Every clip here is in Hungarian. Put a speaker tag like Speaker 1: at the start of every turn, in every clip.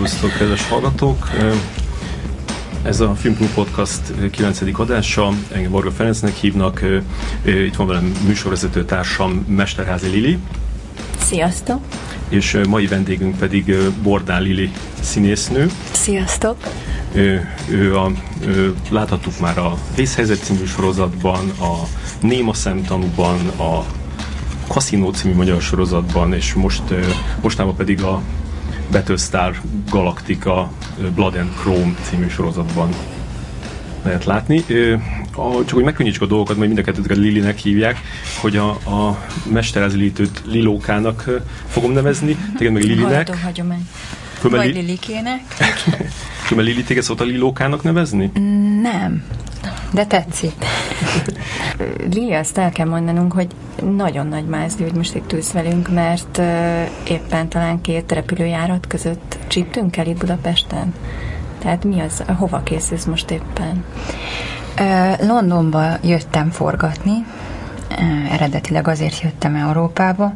Speaker 1: Szervusztok, kedves hallgatók! Ez a Filmklub Podcast 9. adása, engem Varga Ferencnek hívnak, itt van velem műsorvezető társam Mesterházi Lili.
Speaker 2: Sziasztok!
Speaker 1: És mai vendégünk pedig Bordán Lili színésznő.
Speaker 2: Sziasztok!
Speaker 1: Ő, ő a, ő, láthattuk már a Vészhelyzet című sorozatban, a Néma szemtanúban, a Casino című magyar sorozatban, és most mostában pedig a Battlestar Galactica Blood and Chrome című sorozatban lehet látni. Csak hogy megkönnyítsük a dolgokat, majd mind a kettőt Lilinek hívják, hogy a, a mesterezlítőt Lilókának fogom nevezni, téged meg Lilinek.
Speaker 2: Hajtó hagyomány.
Speaker 1: Vagy
Speaker 2: Lilikének.
Speaker 1: Különben Lili téged szólt a Lilókának nevezni?
Speaker 2: Nem, de tetszik. Lili, azt el kell mondanunk, hogy nagyon nagy mázli, hogy most itt ülsz velünk, mert éppen talán két repülőjárat között csíptünk el itt Budapesten. Tehát mi az, hova készülsz most éppen?
Speaker 3: Londonba jöttem forgatni, eredetileg azért jöttem Európába,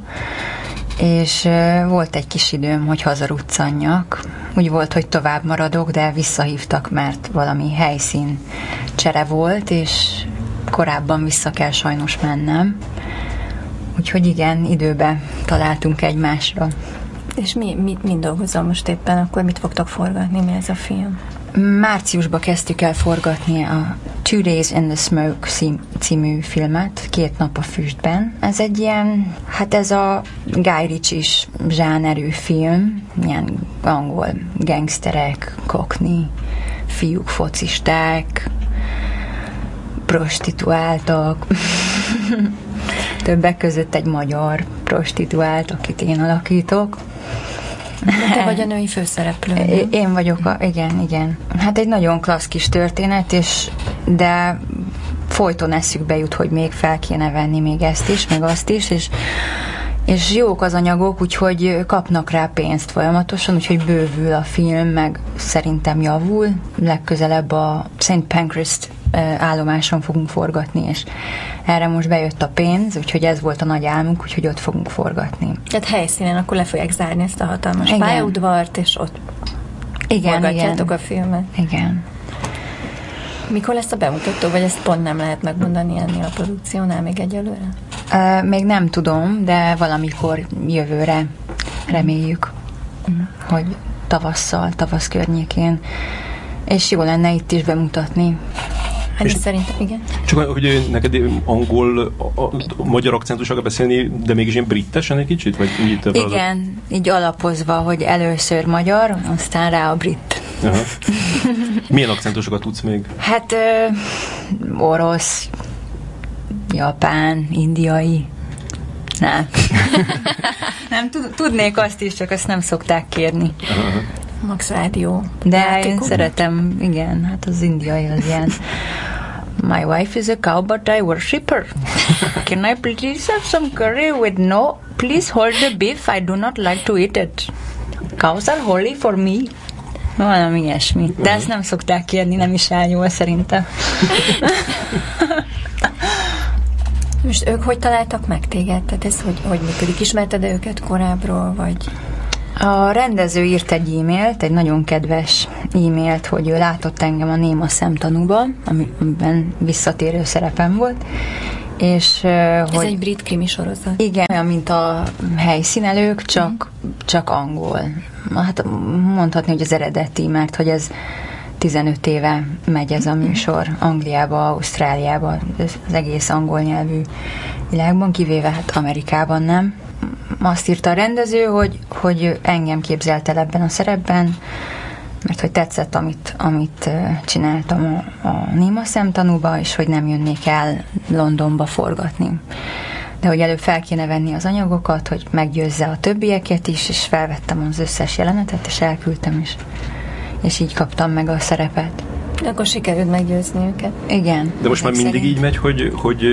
Speaker 3: és volt egy kis időm, hogy hazaruccanjak. Úgy volt, hogy tovább maradok, de visszahívtak, mert valami helyszín csere volt, és korábban vissza kell sajnos mennem. Úgyhogy igen, időbe találtunk egymásra.
Speaker 2: És mi, mi, mind dolgozol most éppen? Akkor mit fogtok forgatni? Mi ez a film?
Speaker 3: Márciusban kezdtük el forgatni a Two Days in the Smoke című filmet, két nap a füstben. Ez egy ilyen, hát ez a Guy Ritchie-s zsánerű film, ilyen angol gangsterek, kokni, fiúk, focisták, prostituáltak, többek között egy magyar prostituált, akit én alakítok.
Speaker 2: Te vagy a női főszereplő.
Speaker 3: Én vagyok, a, igen, igen. Hát egy nagyon klassz kis történet, és de folyton eszükbe jut, hogy még fel kéne venni még ezt is, meg azt is, és és jók az anyagok, úgyhogy kapnak rá pénzt folyamatosan, úgyhogy bővül a film, meg szerintem javul. Legközelebb a St. Pancras állomáson fogunk forgatni, és erre most bejött a pénz, úgyhogy ez volt a nagy álmunk, úgyhogy ott fogunk forgatni.
Speaker 2: Tehát helyszínen akkor le fogják zárni ezt a hatalmas igen. pályaudvart, és ott igen, forgatjátok igen. a filmet.
Speaker 3: Igen.
Speaker 2: Mikor lesz a bemutató, vagy ezt pont nem lehet megmondani ennél a produkciónál még egyelőre?
Speaker 3: Még nem tudom, de valamikor jövőre reméljük, hogy tavasszal, tavasz környékén. És jó lenne itt is bemutatni.
Speaker 2: Hát és szerintem, igen.
Speaker 1: Csak hogy neked angol, a, a, a magyar akcentussal beszélni, de mégis ilyen brittesen egy kicsit? Vagy
Speaker 3: így igen, így alapozva, hogy először magyar, aztán rá a brit.
Speaker 1: Aha. Milyen akcentusokat tudsz még?
Speaker 3: Hát ö, orosz, japán, indiai. Nem. nem tudnék azt is, csak azt nem szokták kérni.
Speaker 2: Aha. Max Rádió.
Speaker 3: De játékok. én szeretem, igen, hát az indiai az ilyen. My wife is a cow, but I worship her. Can I please have some curry with no? Please hold the beef. I do not like to eat it. Cows are holy for me. Valami ilyesmi. De ezt nem szokták kérni, nem is jól szerintem.
Speaker 2: Most ők hogy találtak meg téged? Tehát ez hogy, hogy működik? Ismerted -e őket korábbról, vagy...
Speaker 3: A rendező írt egy e-mailt, egy nagyon kedves e-mailt, hogy ő látott engem a Néma szemtanúban, amiben visszatérő szerepem volt, és
Speaker 2: Ez hogy, egy brit krimi sorozat.
Speaker 3: Igen, olyan, mint a helyszínelők, csak, mm. csak angol. Hát mondhatni, hogy az eredeti, mert hogy ez 15 éve megy ez a műsor Angliába, Ausztráliába, az egész angol nyelvű világban, kivéve hát Amerikában nem azt írta a rendező, hogy, hogy engem képzelt el ebben a szerepben, mert hogy tetszett, amit, amit csináltam a, a Néma szemtanúba, és hogy nem jönnék el Londonba forgatni. De hogy előbb fel kéne venni az anyagokat, hogy meggyőzze a többieket is, és felvettem az összes jelenetet, és elküldtem, és, és így kaptam meg a szerepet.
Speaker 2: Akkor sikerült meggyőzni őket.
Speaker 3: Igen.
Speaker 1: De most már mindig szerint. így megy, hogy, hogy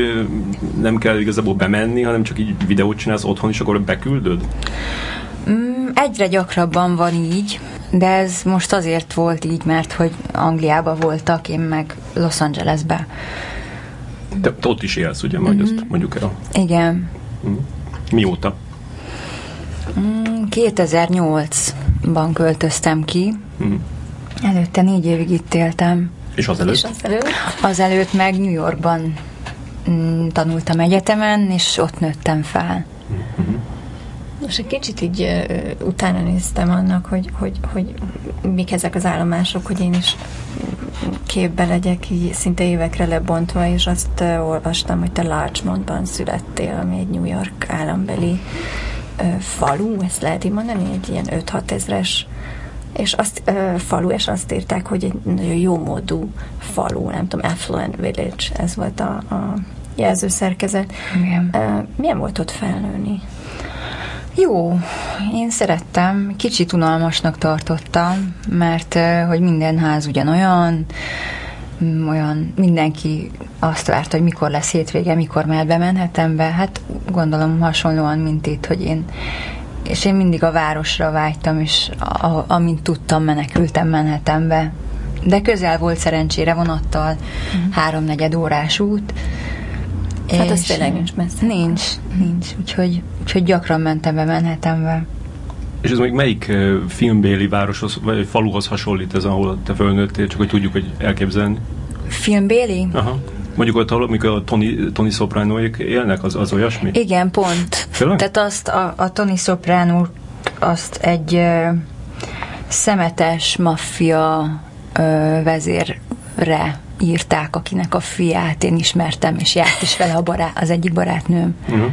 Speaker 1: nem kell igazából bemenni, hanem csak így videót csinálsz otthon, és akkor beküldöd?
Speaker 3: Mm, egyre gyakrabban van így, de ez most azért volt így, mert hogy Angliába voltak, én meg Los Angelesbe.
Speaker 1: Te, te ott is élsz, ugye? Majd mm-hmm. ezt mondjuk el.
Speaker 3: Igen.
Speaker 1: Mm. Mióta?
Speaker 3: Mm, 2008 ban költöztem ki.
Speaker 1: Mhm.
Speaker 3: Előtte négy évig itt éltem.
Speaker 1: És azelőtt?
Speaker 2: És azelőtt?
Speaker 3: Azelőtt meg New Yorkban mm, tanultam egyetemen, és ott nőttem fel.
Speaker 2: Most egy kicsit így ö, utána néztem annak, hogy, hogy, hogy mik ezek az állomások, hogy én is képbe legyek, így szinte évekre lebontva, és azt ö, olvastam, hogy te Larchmontban születtél, ami egy New York állambeli ö, falu, ezt lehet így mondani, egy ilyen 5-6 ezres és azt ö, falu, és azt írták, hogy egy nagyon jó módú falu, nem tudom, affluent village, ez volt a, a jelzőszerkezet.
Speaker 3: Igen.
Speaker 2: Ö, milyen volt ott felnőni?
Speaker 3: Jó, én szerettem, kicsit unalmasnak tartottam, mert hogy minden ház ugyanolyan, olyan, mindenki azt várta, hogy mikor lesz hétvége, mikor már bemenhetem be. Hát gondolom hasonlóan, mint itt, hogy én és én mindig a városra vágytam, és a, a, amint tudtam, menekültem Manhattanbe. De közel volt szerencsére vonattal, mm. háromnegyed órás út.
Speaker 2: Hát az tényleg nincs messze.
Speaker 3: Nincs, nincs. Úgyhogy, úgyhogy gyakran mentem be Manhattanbe.
Speaker 1: És ez még melyik filmbéli városhoz, vagy faluhoz hasonlít ez, ahol te fölnőttél, csak hogy tudjuk, hogy elképzelni?
Speaker 3: Filmbéli?
Speaker 1: Aha. Mondjuk ott, amikor a Tony, Tony Sopranoik élnek, az, az olyasmi?
Speaker 3: Igen, pont.
Speaker 1: Tényleg?
Speaker 3: Tehát azt a, a Tony Soprano azt egy ö, szemetes maffia ö, vezérre írták, akinek a fiát én ismertem, és járt is vele a barát, az egyik barátnőm.
Speaker 1: Uh-huh.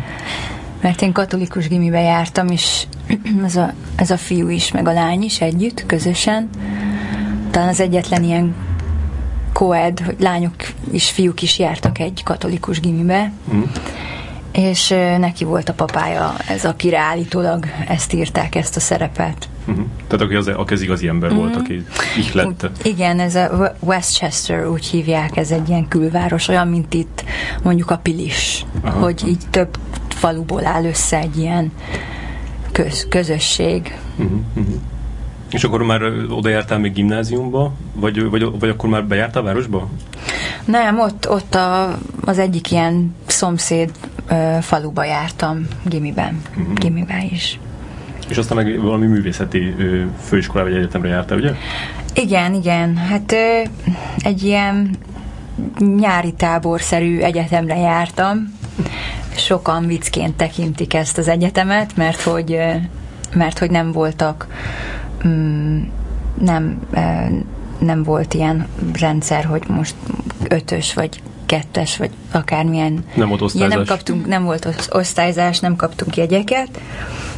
Speaker 3: Mert én katolikus gimibe jártam, és ez a, ez a fiú is, meg a lány is együtt, közösen. Talán az egyetlen ilyen koed, hogy lányok és fiúk is jártak egy katolikus gimibe.
Speaker 1: Uh-huh.
Speaker 3: És neki volt a papája, ez akire állítólag ezt írták, ezt a szerepet.
Speaker 1: Uh-huh. Tehát aki az, aki az igazi ember volt, aki ihlette.
Speaker 3: Úgy, igen, ez a Westchester, úgy hívják, ez egy ilyen külváros, olyan, mint itt mondjuk a Pilis,
Speaker 1: Aha.
Speaker 3: hogy így több faluból áll össze egy ilyen köz, közösség.
Speaker 1: Uh-huh. Uh-huh. És akkor már ö, oda jártál még gimnáziumba? Vagy, vagy, vagy akkor már bejártál a városba?
Speaker 3: Nem, ott, ott a, az egyik ilyen szomszéd ö, faluba jártam, gimiben, uh-huh. gimiben is.
Speaker 1: És aztán meg valami művészeti ö, vagy egyetemre jártál, ugye?
Speaker 3: Igen, igen. Hát ö, egy ilyen nyári táborszerű egyetemre jártam. Sokan viccként tekintik ezt az egyetemet, mert hogy, mert hogy nem voltak mm, nem, nem volt ilyen rendszer, hogy most ötös vagy kettes, vagy akármilyen.
Speaker 1: Nem volt
Speaker 3: Ilyen nem,
Speaker 1: osztályzás.
Speaker 3: kaptunk, nem volt osz- osztályzás, nem kaptunk jegyeket,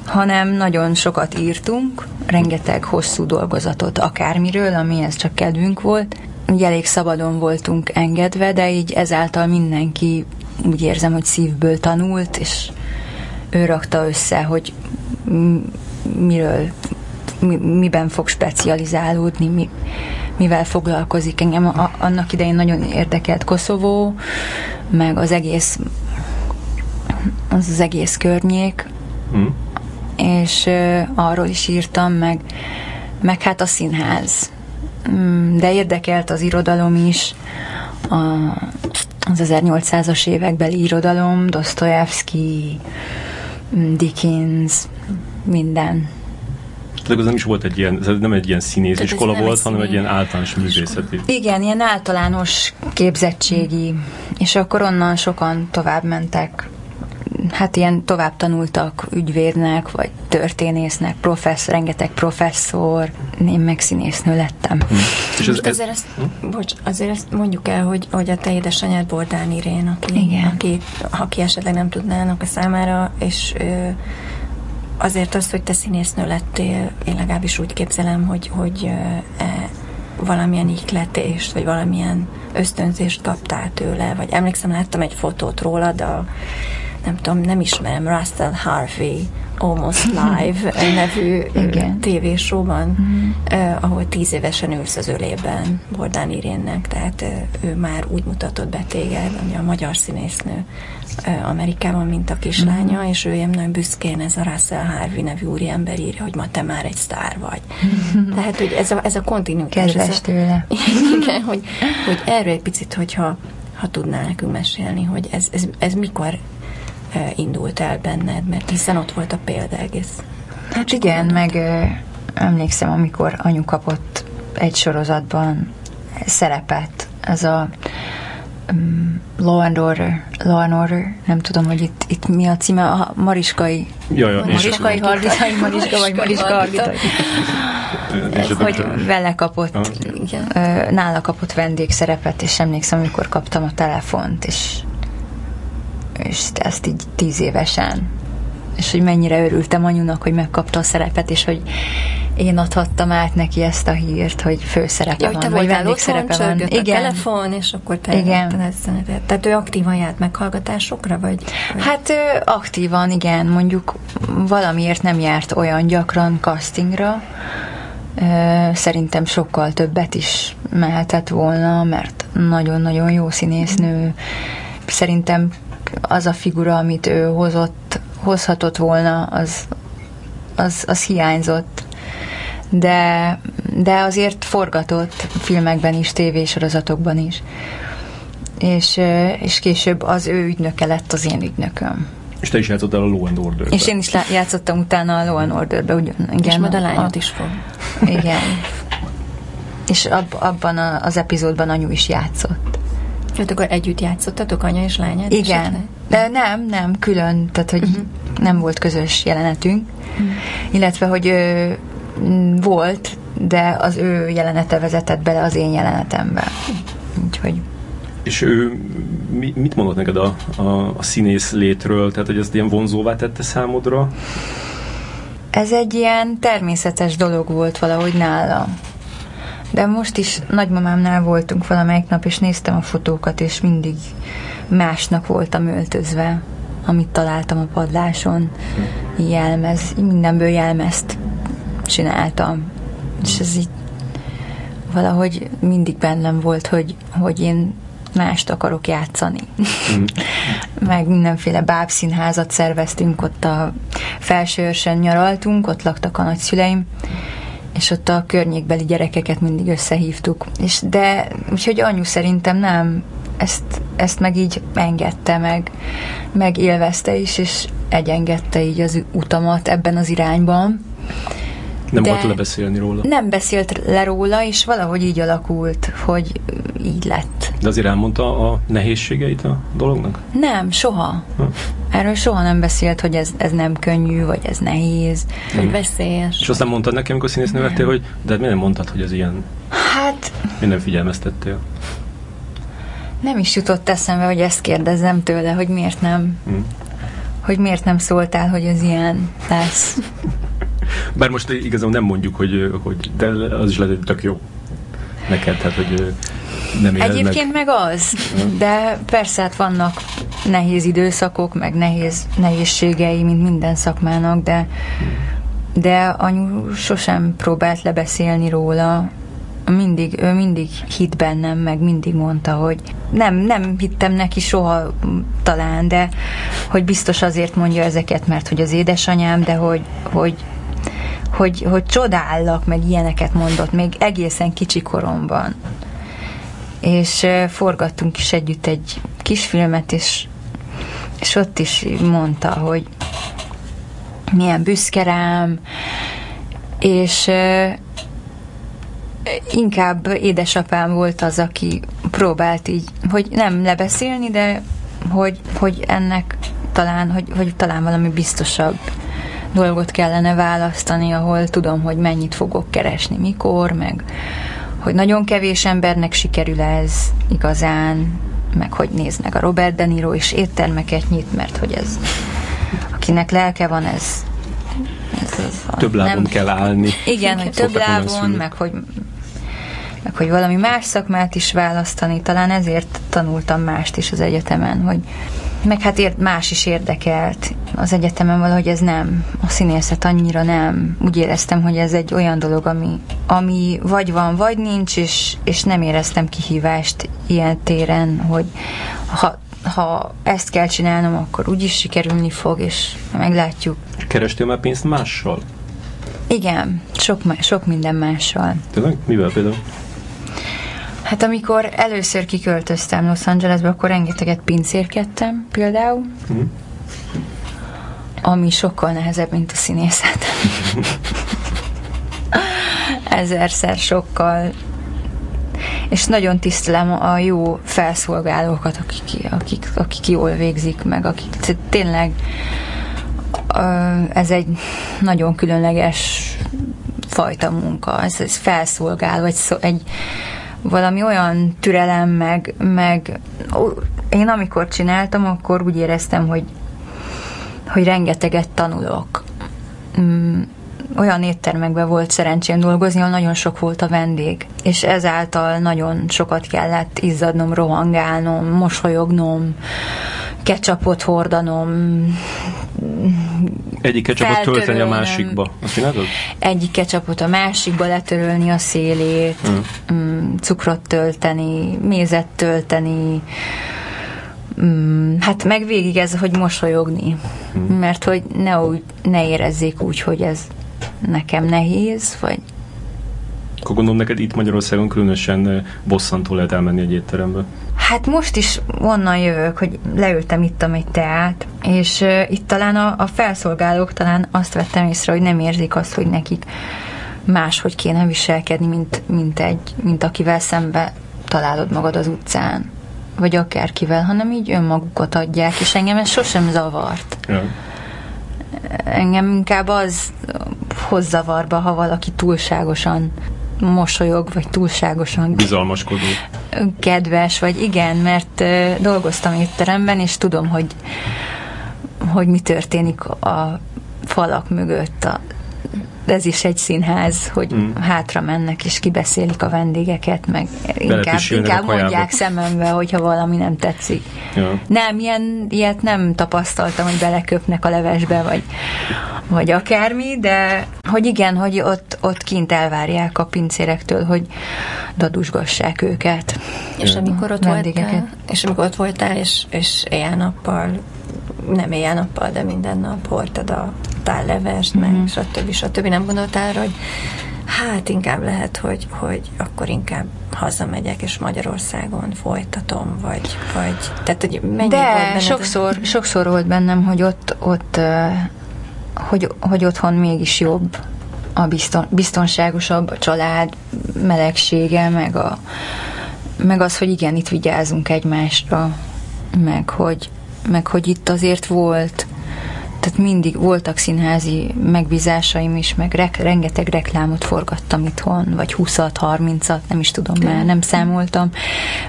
Speaker 3: hanem nagyon sokat írtunk, rengeteg hosszú dolgozatot akármiről, amihez csak kedvünk volt. Ugye elég szabadon voltunk engedve, de így ezáltal mindenki úgy érzem, hogy szívből tanult, és ő rakta össze, hogy miről, mi, miben fog specializálódni, mi, mivel foglalkozik. Engem a, annak idején nagyon érdekelt Koszovó, meg az egész az az egész környék,
Speaker 1: Hm?
Speaker 3: és ö, arról is írtam, meg, meg hát a színház. Mm, De érdekelt az irodalom is, a, az 1800-as évekbeli irodalom, Dostoyevsky, mm, Dickens, minden.
Speaker 1: Tehát ez nem is volt egy ilyen, ez nem egy ilyen színész
Speaker 2: Tehát ez
Speaker 1: iskola
Speaker 2: nem
Speaker 1: volt,
Speaker 2: egy
Speaker 1: hanem egy ilyen általános művészeti.
Speaker 3: Igen, ilyen általános képzettségi, és akkor onnan sokan tovább mentek. Hát ilyen tovább tanultak ügyvédnek, vagy történésznek, professzor, rengeteg professzor. Én meg színésznő lettem.
Speaker 1: És ez, ez,
Speaker 2: azért ezt, bocs, azért ezt mondjuk el, hogy, hogy a te édesanyád Bordán Irén, aki,
Speaker 3: Igen.
Speaker 2: aki, aki esetleg nem tudnának a számára, és ö, azért azt, hogy te színésznő lettél, én legalábbis úgy képzelem, hogy, hogy e, valamilyen ihletést, vagy valamilyen ösztönzést kaptál tőle, vagy emlékszem, láttam egy fotót rólad, a, nem tudom, nem ismerem, Russell Harvey Almost Live nevű tévésóban, mm. uh, ahol tíz évesen ülsz az ölében Bordán Irénnek, tehát ő már úgy mutatott be téged, ami a magyar színésznő Amerikában, mint a kislánya, mm. és ő ilyen nagyon büszkén ez a Russell Harvey nevű úriember írja, hogy ma te már egy sztár vagy. tehát, hogy ez a, ez a kontinuitás.
Speaker 3: Kedves
Speaker 2: a,
Speaker 3: tőle.
Speaker 2: igen, hogy, hogy erről egy picit, hogyha ha tudnál nekünk mesélni, hogy ez, ez, ez mikor indult el benned, mert hiszen ott volt a példa egész.
Speaker 3: Hát igen, meg ö, emlékszem, amikor anyu kapott egy sorozatban szerepet, ez a um, Law and Order, Law and Order, nem tudom, hogy itt, itt mi a címe, a Mariskai,
Speaker 1: Ja, ja,
Speaker 3: Mariskai Hargitai, Mariska vagy Mariska Hargitai. Hogy vele kapott,
Speaker 1: Ah.
Speaker 3: Nála kapott vendégszerepet, és emlékszem, amikor kaptam a telefont, és, és ezt így tíz évesen. És hogy mennyire örültem anyunak, hogy megkapta a szerepet, és hogy én adhattam át neki ezt a hírt, hogy főszerepe
Speaker 2: Ja, hogy te
Speaker 3: van, vagy vendégszerepe van.
Speaker 2: csörgött a telefon, és akkor te
Speaker 3: Igen.
Speaker 2: ezt. Tehát ő aktívan járt meghallgatásokra, vagy? vagy-
Speaker 3: Hát ö, aktívan, igen, mondjuk valamiért nem járt olyan gyakran castingra. Szerintem sokkal többet is mehetett volna, mert nagyon-nagyon jó színésznő. Szerintem az a figura, amit ő hozott, hozhatott volna, az, az, az hiányzott. De, de azért forgatott filmekben is, tévésorozatokban is. És, és később az ő ügynöke lett az én ügynököm.
Speaker 1: És te is játszottál a Law and order
Speaker 3: És én is játszottam utána a Law and Order-be, ugyan, igen.
Speaker 2: és majd a lányod
Speaker 3: a,
Speaker 2: is fog.
Speaker 3: Igen. És ab, abban a, az epizódban anyu is játszott.
Speaker 2: Hát akkor együtt játszottatok, anya és lányád?
Speaker 3: Igen.
Speaker 2: esetleg?
Speaker 3: De nem, nem, külön, tehát hogy uh-huh. nem volt közös jelenetünk. Uh-huh. Illetve, hogy ö, volt, de az ő jelenete vezetett bele az én jelenetembe. Úgyhogy
Speaker 1: És ő mi, mit mondott neked a, a, a színész létről? Tehát, hogy ezt ilyen vonzóvá tette számodra?
Speaker 3: Ez egy ilyen természetes dolog volt valahogy nála. De most is nagymamámnál voltunk valamelyik nap, és néztem a fotókat, és mindig másnak voltam öltözve, amit találtam a padláson. Jelmez, mindenből jelmezt csináltam. És ez így valahogy mindig bennem volt, hogy, hogy én mást akarok játszani. Meg mindenféle bábszínházat szerveztünk, ott a felsőörsön nyaraltunk, ott laktak a nagyszüleim, és ott a környékbeli gyerekeket mindig összehívtuk. És de, úgyhogy anyu szerintem nem, ezt, ezt meg így engedte meg, meg élvezte is, és egyengedte így az utamat ebben az irányban.
Speaker 1: Nem volt lebeszélni róla?
Speaker 3: Nem beszélt le róla, és valahogy így alakult, hogy így lett.
Speaker 1: De azért elmondta a nehézségeit a dolognak?
Speaker 3: Nem, soha.
Speaker 1: Hm.
Speaker 3: Erről soha nem beszélt, hogy ez, ez nem könnyű, vagy ez nehéz.
Speaker 2: Hogy veszélyes.
Speaker 1: És aztán mondtad nekem, amikor színésznő lettél, hogy de miért nem mondtad, hogy ez ilyen,
Speaker 3: Hát
Speaker 1: miért nem figyelmeztettél?
Speaker 3: nem is jutott eszembe, hogy ezt kérdezzem tőle, hogy miért nem,
Speaker 1: Hm.
Speaker 3: hogy miért nem szóltál, hogy ez ilyen lesz.
Speaker 1: Bár most igazából nem mondjuk, hogy, hogy de az is lehet, hogy tök jó neked, tehát hogy nem
Speaker 3: Egyébként meg az, de persze hát vannak nehéz időszakok, meg nehéz, nehézségei, mint minden szakmának, de, de anyu sosem próbált lebeszélni róla, mindig, ő mindig hitt bennem, meg mindig mondta, hogy nem, nem hittem neki soha talán, de hogy biztos azért mondja ezeket, mert hogy az édesanyám, de hogy, hogy hogy, hogy csodállak, meg ilyeneket mondott, még egészen kicsi koromban. És forgattunk is együtt egy kisfilmet, és, és ott is mondta, hogy milyen büszke rám, és inkább édesapám volt az, aki próbált így, hogy nem lebeszélni, de hogy, hogy ennek talán, hogy, hogy talán valami biztosabb dolgot kellene választani, ahol tudom, hogy mennyit fogok keresni, mikor, meg hogy nagyon kevés embernek sikerül ez igazán, meg hogy nézd meg a Robert De Niro is éttermeket nyit, mert hogy ez akinek lelke van, ez, ez, ez a-
Speaker 1: Több lábon kell állni.
Speaker 3: igen, hogy több lábon, meg hogy, meg hogy valami más szakmát is választani. Talán ezért tanultam mást is az egyetemen, hogy meg hát ér, más is érdekelt az egyetemen valahogy ez nem, a színészet annyira nem. Úgy éreztem, hogy ez egy olyan dolog, ami, ami vagy van, vagy nincs, és, és nem éreztem kihívást ilyen téren, hogy ha, ha ezt kell csinálnom, akkor úgyis sikerülni fog, és meglátjuk.
Speaker 1: Kerestél már pénzt mással?
Speaker 3: Igen, sok, sok minden mással.
Speaker 1: Tényleg? Mivel például?
Speaker 3: Hát amikor először kiköltöztem Los Angelesbe, akkor rengeteget pincérkedtem például,
Speaker 1: Mhm.
Speaker 3: ami sokkal nehezebb, mint a színészet. ezerszer sokkal és nagyon tisztelem a jó felszolgálókat, akik, akik, akik jól végzik meg, akik tényleg ez egy nagyon különleges fajta munka, ez, ez felszolgál, vagy szó, egy valami olyan türelem, meg, meg én amikor csináltam, akkor úgy éreztem, hogy, hogy rengeteget tanulok. Mm, olyan éttermekben volt szerencsém dolgozni, ahol nagyon sok volt a vendég, és ezáltal nagyon sokat kellett izzadnom, rohangálnom, mosolyognom, ketchupot hordanom,
Speaker 1: egyik ketchupot tölteni a másikba. Azt csinálod?
Speaker 3: Egyik ketchupot a másikba letörölni a szélét, mm. cukrot tölteni, mézet tölteni, mm, hát meg végig ez, hogy mosolyogni. Mm. Mert hogy ne, úgy, ne érezzék úgy, hogy ez nekem nehéz, vagy
Speaker 1: akkor gondolom neked itt Magyarországon különösen bosszantó lehet elmenni egy étterembe.
Speaker 3: Hát most is onnan jövök, hogy leültem, ittam egy teát, és uh, itt talán a, a felszolgálók talán azt vettem észre, hogy nem érzik azt, hogy nekik máshogy kéne viselkedni, mint, mint, egy, mint akivel szembe találod magad az utcán, vagy akárkivel, hanem így önmagukat adják, és engem ez sosem zavart. Ja. Engem inkább az hoz zavarba, ha valaki túlságosan mosolyog, vagy túlságosan
Speaker 1: bizalmaskodó.
Speaker 3: Kedves, vagy igen, mert dolgoztam étteremben, és tudom, hogy hogy mi történik a falak mögött, a ez is egy színház, hogy mm. hátra mennek és kibeszélik a vendégeket, meg inkább, inkább mondják szemembe, hogyha valami nem tetszik. Ja. Nem, ilyen, ilyet nem tapasztaltam, hogy beleköpnek a levesbe, vagy, vagy akármi, de hogy igen, hogy ott, ott kint elvárják a pincérektől, hogy dadusgassák őket.
Speaker 2: És amikor ott voltál, és amikor ott voltál, és, és éjjel-nappal nem éjjel-nappal, de minden nap hordtad a tállevest, mm-hmm. meg mhm. stb. stb. Nem gondoltál hogy hát inkább lehet, hogy, hogy akkor inkább hazamegyek, és Magyarországon folytatom, vagy, vagy tehát, hogy mennyi
Speaker 3: De volt sokszor, ez? sokszor volt bennem, hogy ott, ott hogy, hogy otthon mégis jobb a bizton, biztonságosabb a család melegsége, meg, a, meg az, hogy igen, itt vigyázunk egymásra, meg hogy, meg hogy itt azért volt. Tehát mindig voltak színházi megbízásaim is, meg rek, rengeteg reklámot forgattam itthon, vagy 20-at, 30-at, nem is tudom már, nem számoltam,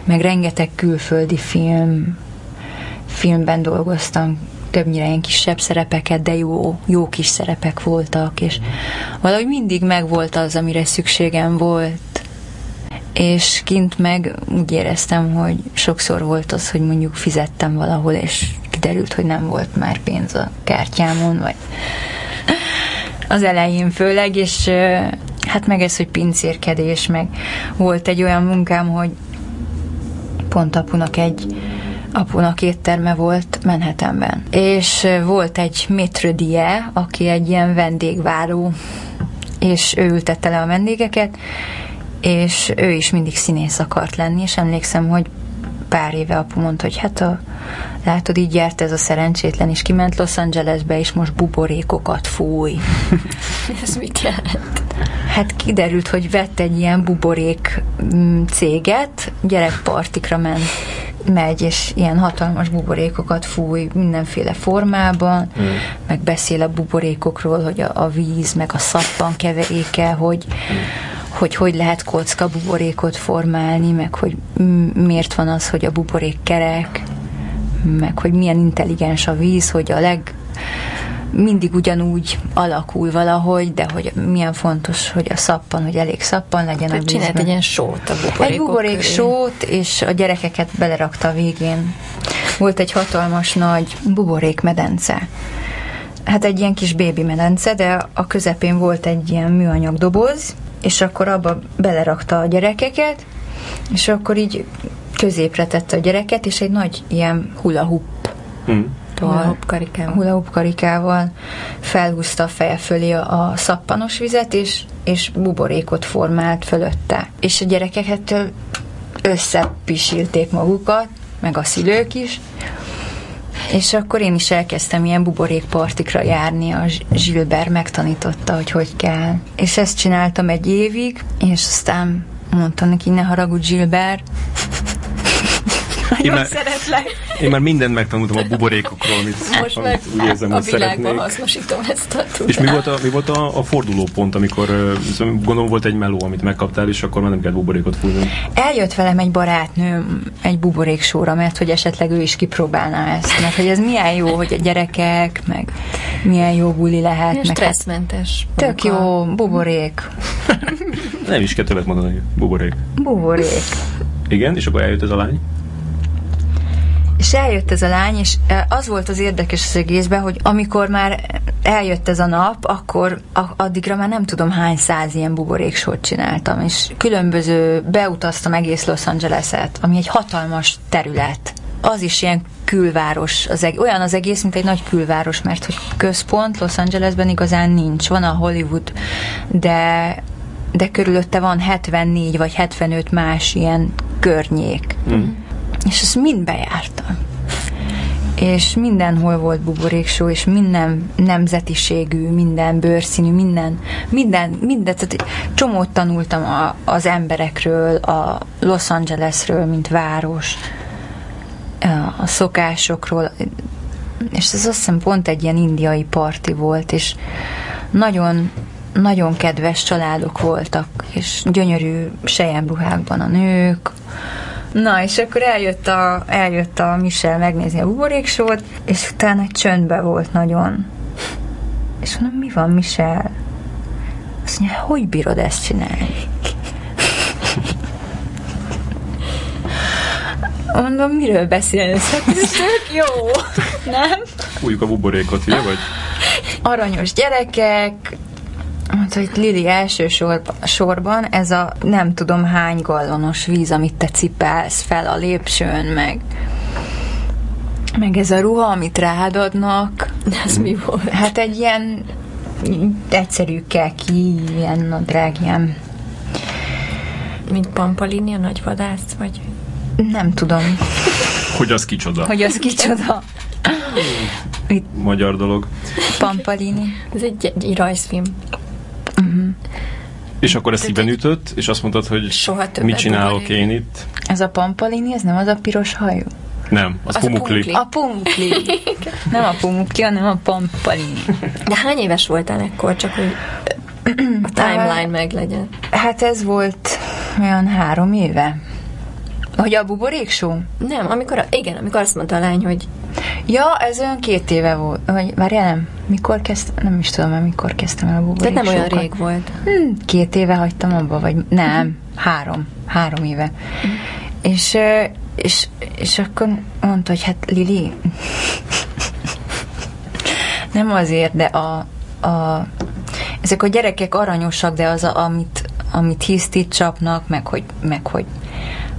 Speaker 3: meg rengeteg külföldi film, filmben dolgoztam, többnyire ilyen kisebb szerepeket, de jó, jó kis szerepek voltak, és valahogy mindig megvolt az, amire szükségem volt, és kint meg úgy éreztem, hogy sokszor volt az, hogy mondjuk fizettem valahol, és kiderült, hogy nem volt már pénz a kártyámon, vagy az elején főleg, és hát meg ez, hogy pincérkedés, meg volt egy olyan munkám, hogy pont apunak egy apunak étterme volt Manhattanben. És volt egy métrödie, aki egy ilyen vendégváró, és ő ültette le a vendégeket, és ő is mindig színész akart lenni, és emlékszem, hogy pár éve apu mondta, hogy hát a, látod, így járt ez a szerencsétlen, és kiment Los Angelesbe, és most buborékokat fúj.
Speaker 2: ez mit jelent?
Speaker 3: Hát kiderült, hogy vett egy ilyen buborék mm, céget, gyerekpartikra ment megy, és ilyen hatalmas buborékokat fúj mindenféle formában, mm. meg beszél a buborékokról, hogy a, a víz, meg a szappan keveréke, hogy mm hogy hogy lehet kocka buborékot formálni, meg hogy miért van az, hogy a buborék kerek, meg hogy milyen intelligens a víz, hogy a leg mindig ugyanúgy alakul valahogy, de hogy milyen fontos, hogy a szappan, hogy elég szappan legyen a vízben.
Speaker 2: Csinált egy ilyen sót a buborékok
Speaker 3: Egy buborék köré. sót, és a gyerekeket belerakta a végén. Volt egy hatalmas nagy buborék medence. Hát egy ilyen kis bébi medence, de a közepén volt egy ilyen műanyag doboz, és akkor abba belerakta a gyerekeket, és akkor így középre tette a gyereket, és egy nagy ilyen hula hoop hmm.
Speaker 2: karikával.
Speaker 3: hula karikával felhúzta a feje fölé a, a szappanos vizet, és, és buborékot formált fölötte. És a gyerekeket összepisilték magukat, meg a szülők is, És akkor én is elkezdtem ilyen buborékpartikra járni, a Zsilber megtanította, hogy hogy kell. És ezt csináltam egy évig, és aztán mondtam neki, ne haragudj Zsilber, nagyon már, szeretlek.
Speaker 1: Én már mindent megtanultam a buborékokról, amit,
Speaker 2: Most amit meg úgy érzem, a hogy szeretnék. hasznosítom ezt a tudást.
Speaker 1: És mi volt a, mi volt a, a fordulópont, amikor gondolom volt egy meló, amit megkaptál, és akkor már nem kell buborékot fújni?
Speaker 3: Eljött velem egy barátnőm egy buboréksóra, mert hogy esetleg ő is kipróbálná ezt, mert hogy ez milyen jó, hogy a gyerekek, meg milyen jó buli lehet. Meg
Speaker 2: hát stresszmentes.
Speaker 3: Hát, tök jó, buborék.
Speaker 1: nem is kell többet mondani, buborék.
Speaker 3: Buborék.
Speaker 1: Igen, és akkor eljött ez a lány?
Speaker 3: És eljött ez a lány, és e, az volt az érdekes az egészben, hogy amikor már eljött ez a nap, akkor addigra már nem tudom hány száz ilyen buboréksort csináltam, és különböző, beutaztam egész Los Angeles-et, ami egy hatalmas terület. Az is ilyen külváros, az eg- olyan az egész, mint egy nagy külváros, mert hogy központ Los Angelesben igazán nincs. Van a Hollywood, de de körülötte van 74 vagy 75 más ilyen környék. Mm és ezt mind bejártam. És mindenhol volt buboréksó, és minden nemzetiségű, minden bőrszínű, minden, minden, minden, tehát csomót tanultam a, az emberekről, a Los Angelesről, mint város, a szokásokról, és ez azt hiszem pont egy ilyen indiai parti volt, és nagyon nagyon kedves családok voltak, és gyönyörű sejemruhákban a nők, Na, és akkor eljött a, eljött a Michel megnézni a buboréksót, és utána egy csöndbe volt nagyon. És mondom, mi van, Michel? Azt mondja, hogy bírod ezt csinálni? Mondom, miről beszélsz? Hát ez tök jó, nem?
Speaker 1: Fújjuk a buborékot, ugye vagy?
Speaker 3: Aranyos gyerekek, Mondta, hogy Lili első sorba, sorban ez a nem tudom hány gallonos víz, amit te cipelsz fel a lépcsőn, meg meg ez a ruha, amit rád adnak.
Speaker 2: Ez mi volt?
Speaker 3: Hát egy ilyen egyszerű keki, ilyen nadrág, ilyen...
Speaker 2: Mint Pampalini, a nagy vadász, vagy?
Speaker 3: Nem tudom.
Speaker 1: Hogy az kicsoda?
Speaker 3: Hogy az kicsoda.
Speaker 1: Itt. Magyar dolog.
Speaker 3: Pampalini.
Speaker 2: Ez egy, egy rajzfilm.
Speaker 1: És akkor ezt szíven ütött, és azt mondtad, hogy Soha mit csinálok én itt?
Speaker 3: Ez a pampalini, ez nem az a piros hajú?
Speaker 1: Nem, az, az pumukli.
Speaker 3: A pumukli. nem a pumukli, hanem a pampalini.
Speaker 2: De hány éves voltál ekkor, csak hogy a timeline meg legyen?
Speaker 3: Hát ez volt olyan három éve. Hogy a buboréksó?
Speaker 2: Nem, amikor, igen, amikor azt mondta a lány, hogy
Speaker 3: Ja, ez olyan két éve volt. Vagy várjál, nem. Mikor kezdtem? Nem is tudom, mert mikor kezdtem el a buborék
Speaker 2: De nem olyan rég volt.
Speaker 3: Hmm, két éve hagytam abba, vagy nem, három. Három éve. És, és, és akkor mondta, hogy hát Lili, nem azért, de a, a, ezek a gyerekek aranyosak, de az, a, amit, amit hisztit csapnak, meg hogy, meg hogy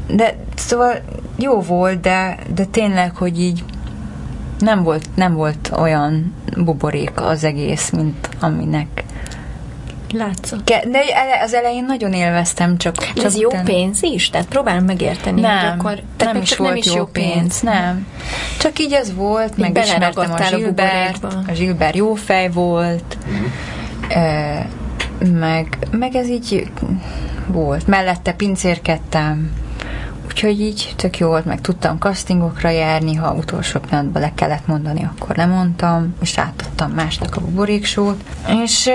Speaker 3: de szóval jó volt, de, de tényleg, hogy így nem volt, nem volt olyan buborék az egész, mint aminek
Speaker 2: Látszott.
Speaker 3: De az elején nagyon élveztem, csak... csak
Speaker 2: ez jó pénz is? Tehát próbálom megérteni,
Speaker 3: nem, hogy akkor... Tehát nem is volt nem is jó, pénz, pénz, nem. Csak így ez volt, így megismertem a Zsilbert, a, a Zsilbert jó fej volt, uh-huh. meg, meg ez így volt. Mellette pincérkedtem, Úgyhogy így tök jó volt, meg tudtam castingokra járni, ha utolsó pillanatban le kellett mondani, akkor lemondtam, és átadtam másnak a buboréksót. És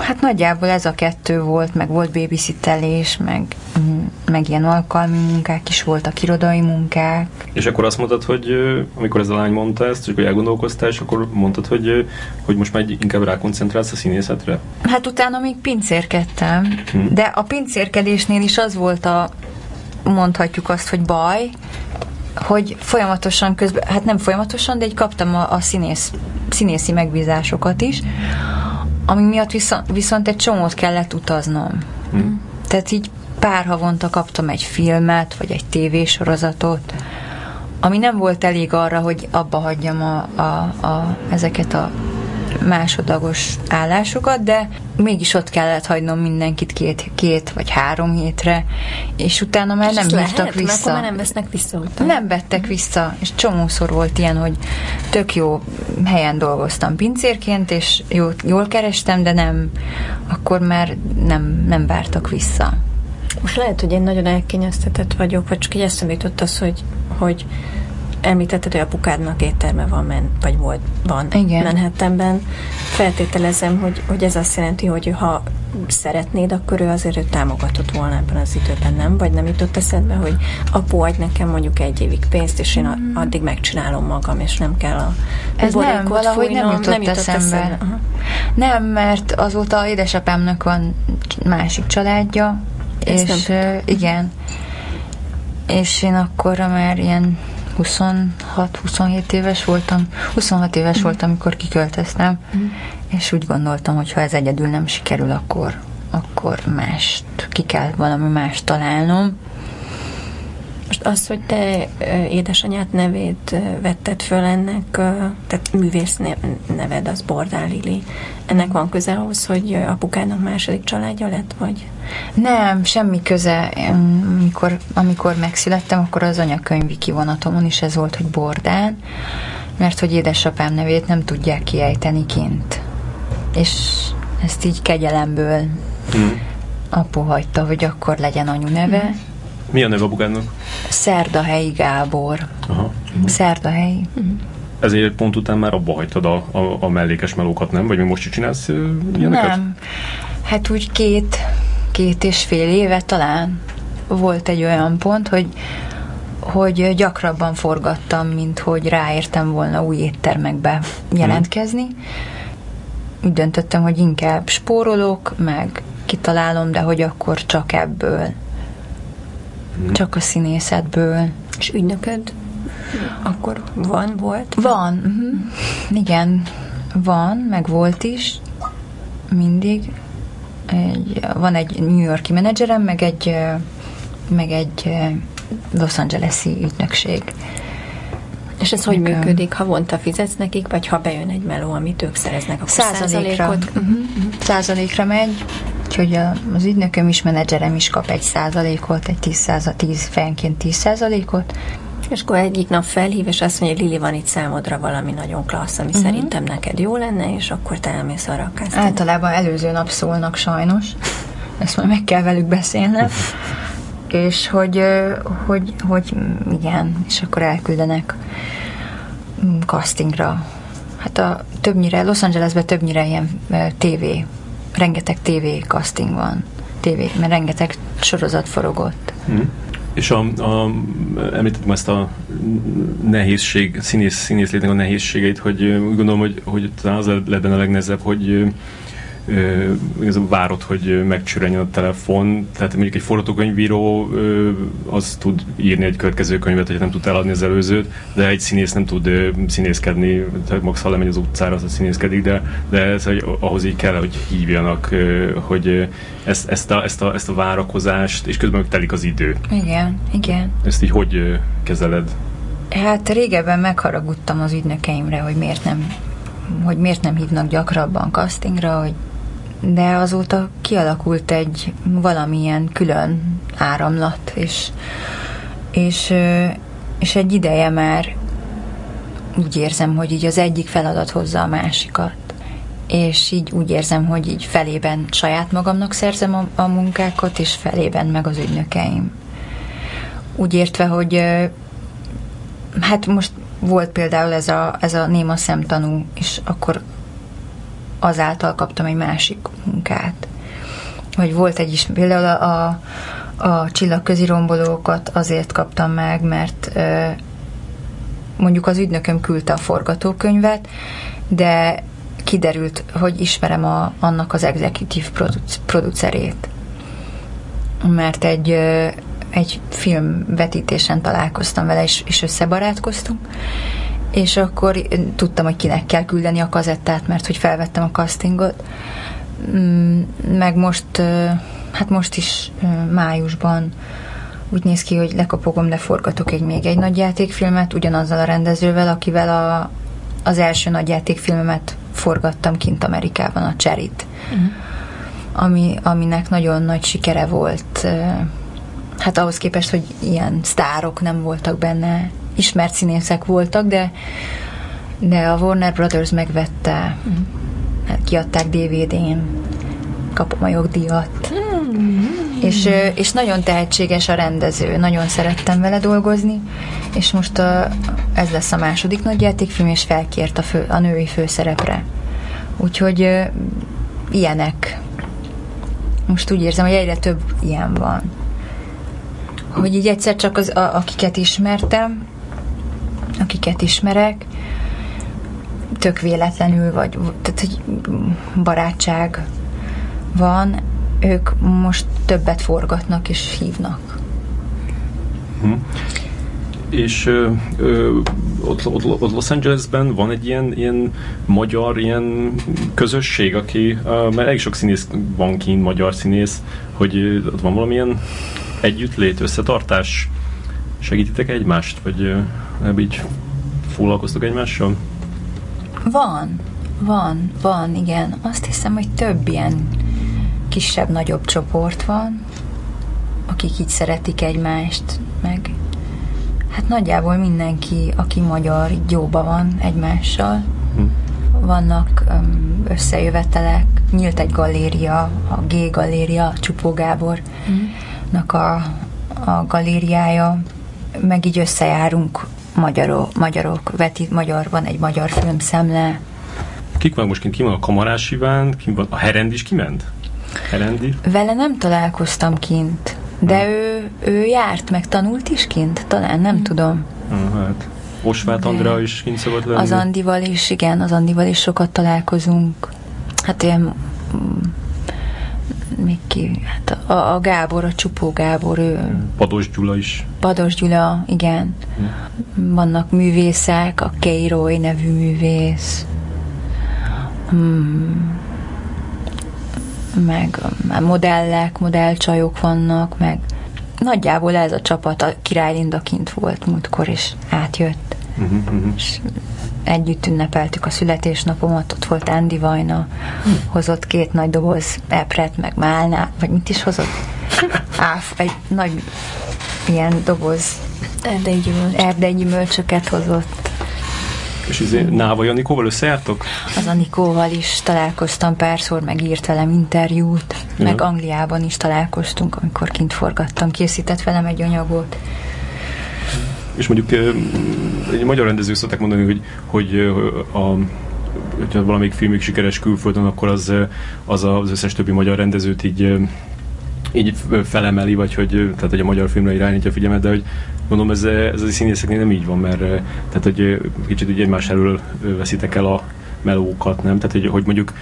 Speaker 3: hát nagyjából ez a kettő volt, meg volt babysittelés, meg, mm, meg ilyen alkalmi munkák is voltak, irodai munkák.
Speaker 1: És akkor azt mondtad, hogy amikor ez a lány mondta ezt, és akkor elgondolkoztál, és akkor mondtad, hogy, hogy most már inkább rákoncentrálsz a színészetre?
Speaker 3: Hát utána még pincérkedtem, hm. de a pincérkedésnél is az volt a mondhatjuk azt, hogy baj, hogy folyamatosan közben, hát nem folyamatosan, de egy kaptam a, a színész, színészi megbízásokat is, ami miatt viszont, viszont egy csomót kellett utaznom. Hmm. Tehát így pár havonta kaptam egy filmet, vagy egy tévésorozatot, ami nem volt elég arra, hogy abba hagyjam a, a, a, ezeket a másodlagos állásokat, de mégis ott kellett hagynom mindenkit két, két vagy három hétre, és utána már
Speaker 2: És
Speaker 3: nem hívtak
Speaker 2: lehet? Mert
Speaker 3: vissza.
Speaker 2: akkor már nem vesznek vissza utána.
Speaker 3: Nem vettek vissza, és csomószor volt ilyen, hogy tök jó helyen dolgoztam pincérként, és jó, jól kerestem, de nem, akkor már nem, nem vártak vissza.
Speaker 2: Most lehet, hogy én nagyon elkényeztetett vagyok, vagy csak egy eszembe jutott az, hogy, hogy említetted, hogy apukádnak étterme van, men, vagy volt, van
Speaker 3: Igen.
Speaker 2: Manhattanben. Feltételezem, hogy, hogy ez azt jelenti, hogy ha szeretnéd, akkor ő azért ő támogatott volna ebben az időben, nem? Vagy nem jutott eszedbe, hogy apu, adj nekem mondjuk egy évig pénzt, és én a- addig megcsinálom magam, és nem kell a
Speaker 3: Ez nem, valahogy nem
Speaker 2: fújnom.
Speaker 3: jutott eszembe.
Speaker 2: Aha.
Speaker 3: Nem, mert azóta édesapámnak van másik családja,
Speaker 2: Ezt
Speaker 3: és
Speaker 2: nem
Speaker 3: igen, és én akkor már ilyen 26-27 éves voltam, 26 éves voltam, amikor kiköltöztem, és úgy gondoltam, hogy ha ez egyedül nem sikerül, akkor, akkor mást, ki kell valami mást találnom.
Speaker 2: Most az, hogy te édesanyát nevét vetted föl ennek, tehát művész ne- neved, az Bordál Lili. Ennek van köze ahhoz, hogy apukának második családja lett, vagy?
Speaker 3: Nem, semmi köze. Amikor, amikor megszülettem, akkor az anyakönyvi kivonatomon is ez volt, hogy Bordán, mert hogy édesapám nevét nem tudják kiejteni kint. És ezt így kegyelemből
Speaker 1: Mm.
Speaker 3: apu hagyta, hogy akkor legyen anyu neve.
Speaker 1: Mi a neve apukádnak?
Speaker 3: Szerdahelyi Gábor.
Speaker 1: Aha.
Speaker 3: Szerdahelyi.
Speaker 1: Ezért pont után már abba hagytad a, a, a mellékes melókat, nem? Vagy még most is csinálsz ilyeneket?
Speaker 3: Nem. Hát úgy két, két és fél éve talán volt egy olyan pont, hogy hogy gyakrabban forgattam, mint hogy ráértem volna új éttermekbe jelentkezni. Úgy döntöttem, hogy inkább spórolok, meg kitalálom, de hogy akkor csak ebből. Csak a színészetből.
Speaker 2: És ügynököd akkor van, volt?
Speaker 3: Van, uh-huh. igen, van, meg volt is, mindig. Egy, van egy New Yorki menedzserem, meg egy, meg egy Los Angeles-i ügynökség.
Speaker 2: És ez hogy
Speaker 3: Nekem.
Speaker 2: működik? Havonta fizetsz nekik, vagy ha bejön egy meló, amit ők szereznek, akkor
Speaker 3: Százalékra.
Speaker 2: százalékot?
Speaker 3: Uh-huh. Százalékra megy, úgyhogy az ügynököm is, menedzserem is kap egy százalékot, egy 10, száza, 10 fejenként 10 százalékot.
Speaker 2: És akkor egyik nap felhív, és azt mondja, hogy Lili, van itt számodra valami nagyon klassz, ami uh-huh. szerintem neked jó lenne, és akkor te elmész arra a castingre.
Speaker 3: Általában előző nap szólnak sajnos. Ezt majd meg kell velük beszélnem. És hogy, hogy, hogy igen, és akkor elküldenek mm, castingra. Hát a többnyire, Los Angelesben többnyire ilyen TV, rengeteg TV casting van. TV, mert rengeteg sorozat forogott.
Speaker 1: Mm. És a, a, említettem ezt a nehézség, színész, színész létnek a nehézségeit, hogy úgy gondolom, hogy, hogy talán az lett benne a legnehezebb, hogy igazából várod, hogy ö, megcsörrenjen a telefon, tehát mondjuk egy forgatókönyvíró az tud írni egy következő könyvet, hogy nem tud eladni az előzőt, de egy színész nem tud színészkedni, tehát max ha lemegy az utcára, az színészkedik, de, de ez, hogy ahhoz így kell, hogy hívjanak, hogy ezt, ezt, a, ezt, a, ezt a várakozást, és közben meg telik az idő.
Speaker 3: Igen, igen.
Speaker 1: Ezt így hogy kezeled?
Speaker 3: Hát régebben megharagudtam az ügynökeimre, hogy miért nem, hogy miért nem hívnak gyakrabban castingra, hogy de azóta kialakult egy valamilyen külön áramlat, és, és, és egy ideje már úgy érzem, hogy így az egyik feladat hozza a másikat. És így úgy érzem, hogy így felében saját magamnak szerzem a, a munkákat, és felében meg az ügynökeim. Úgy értve, hogy hát most volt például ez a, ez a néma szemtanú, és akkor azáltal kaptam egy másik munkát. Vagy volt egy is, például a, a, a csillagközi rombolókat azért kaptam meg, mert mondjuk az ügynököm küldte a forgatókönyvet, de kiderült, hogy ismerem a, annak az executive produc- producerét. Mert egy, egy filmvetítésen találkoztam vele, és, és összebarátkoztunk, és akkor tudtam, hogy kinek kell küldeni a kazettát, mert hogy felvettem a castingot. Mm, Meg most, ö, hát most is ö, májusban úgy néz ki, hogy lekapogom, de forgatok egy még egy nagyjátékfilmet, ugyanazzal a rendezővel, akivel a, az első nagyjátékfilmemet forgattam kint Amerikában a Cserit, uh-huh. ami, aminek nagyon nagy sikere volt. Hát ahhoz képest, hogy ilyen sztárok nem voltak benne, ismert színészek voltak, de, de a Warner Brothers megvette, uh-huh. kiadták DVD-n, kapom a jogdíjat. Mm. És, és nagyon tehetséges a rendező, nagyon szerettem vele dolgozni, és most a, ez lesz a második nagy játékfilm, és felkért a, fő, a női főszerepre. Úgyhogy ilyenek. Most úgy érzem, hogy egyre több ilyen van. Hogy így egyszer csak az, a, akiket ismertem, akiket ismerek, tök véletlenül, vagy tehát, hogy barátság van, ők most többet forgatnak és hívnak.
Speaker 1: Hm. És ö, ö, ott, ott, ott Los Angelesben van egy ilyen, ilyen magyar ilyen közösség, aki, mert elég sok színész van kint, magyar színész, hogy ott van valamilyen együttlét, összetartás, segítitek egymást, vagy nem így foglalkoztok egymással?
Speaker 3: Van, van, van, igen. Azt hiszem, hogy több ilyen kisebb-nagyobb csoport van, akik így szeretik egymást, meg hát nagyjából mindenki, aki magyar, így jóba van egymással. Hm. Vannak összejövetelek, nyílt egy galéria, a G galéria, Csupó Gábornak a, a galériája, meg így összejárunk magyarok, magyarok veti, magyar, van egy magyar filmszemle.
Speaker 1: Kik van most kint? Ki van a Kamarás Iván? Ki van? A Herend is kiment? Herendi?
Speaker 3: Vele nem találkoztam kint, de hmm. ő, ő járt, meg tanult is kint, talán, nem hmm. tudom.
Speaker 1: Hmm, hát. Osvát Andrea is kint szokott lenni.
Speaker 3: Az Andival is, igen, az Andival is sokat találkozunk. Hát ilyen még ki, hát a, a Gábor, a Csupó Gábor, ő...
Speaker 1: Pados Gyula is.
Speaker 3: Pados Gyula, igen. Hmm. Vannak művészek, a Keiroy nevű művész. Hmm meg modellek, modellcsajok vannak, meg nagyjából ez a csapat, a Király Linda kint volt múltkor, és átjött. Uh-huh, uh-huh. És együtt ünnepeltük a születésnapomat, ott volt Andy Vajna, hozott két nagy doboz epret, meg málná, vagy mit is hozott? Áf, egy nagy ilyen doboz
Speaker 2: erdei, gyümölcs.
Speaker 3: erdei gyümölcsöket hozott.
Speaker 1: És izé, Náva Anikóval összejártok?
Speaker 3: Az Anikóval is találkoztam párszor, meg írt velem interjút, ja. meg Angliában is találkoztunk, amikor kint forgattam, készített velem egy anyagot.
Speaker 1: És mondjuk egy magyar rendező szokták mondani, hogy, hogy a hogyha valamelyik filmük sikeres külföldön, akkor az, az az összes többi magyar rendezőt így így felemeli, vagy hogy, tehát, hogy a magyar filmre irányítja a figyelmet, de hogy Mondom, ez, ez a színészeknél nem így van, mert eh, tehát, hogy kicsit ugye egymás elől veszitek el a melókat, nem? Tehát, hogy, hogy mondjuk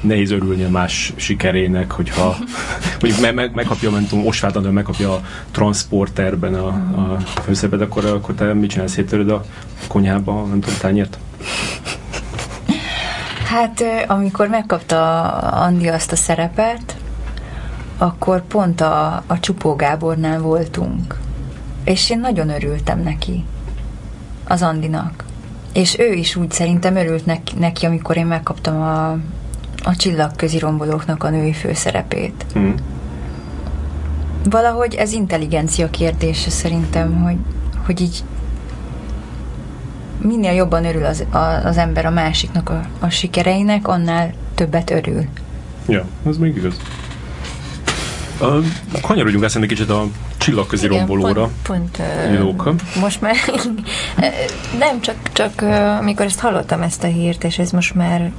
Speaker 1: nehéz örülni a más sikerének, hogyha mondjuk meg, meg, megkapja, nem tudom, Osváth Andor megkapja a transporterben a, a főszerepet, akkor, akkor te mit csinálsz, széttöröd a konyhába, nem tudom, tányért?
Speaker 3: Hát, amikor megkapta Andi azt a szerepet, akkor pont a, a Csupó Gábornál voltunk és én nagyon örültem neki, az Andinak. És ő is úgy szerintem örült neki, amikor én megkaptam a, a csillagközi rombolóknak a női főszerepét. Mm. Valahogy ez intelligencia kérdése szerintem, hogy, hogy így minél jobban örül az, a, az ember a másiknak a, a sikereinek, annál többet örül.
Speaker 1: Ja, ez még igaz. Uh, kanyarodjunk eszembe kicsit a csillagközi Igen, rombolóra.
Speaker 2: Pont, pont uh, most már nem csak, csak amikor ezt hallottam ezt a hírt, és ez most már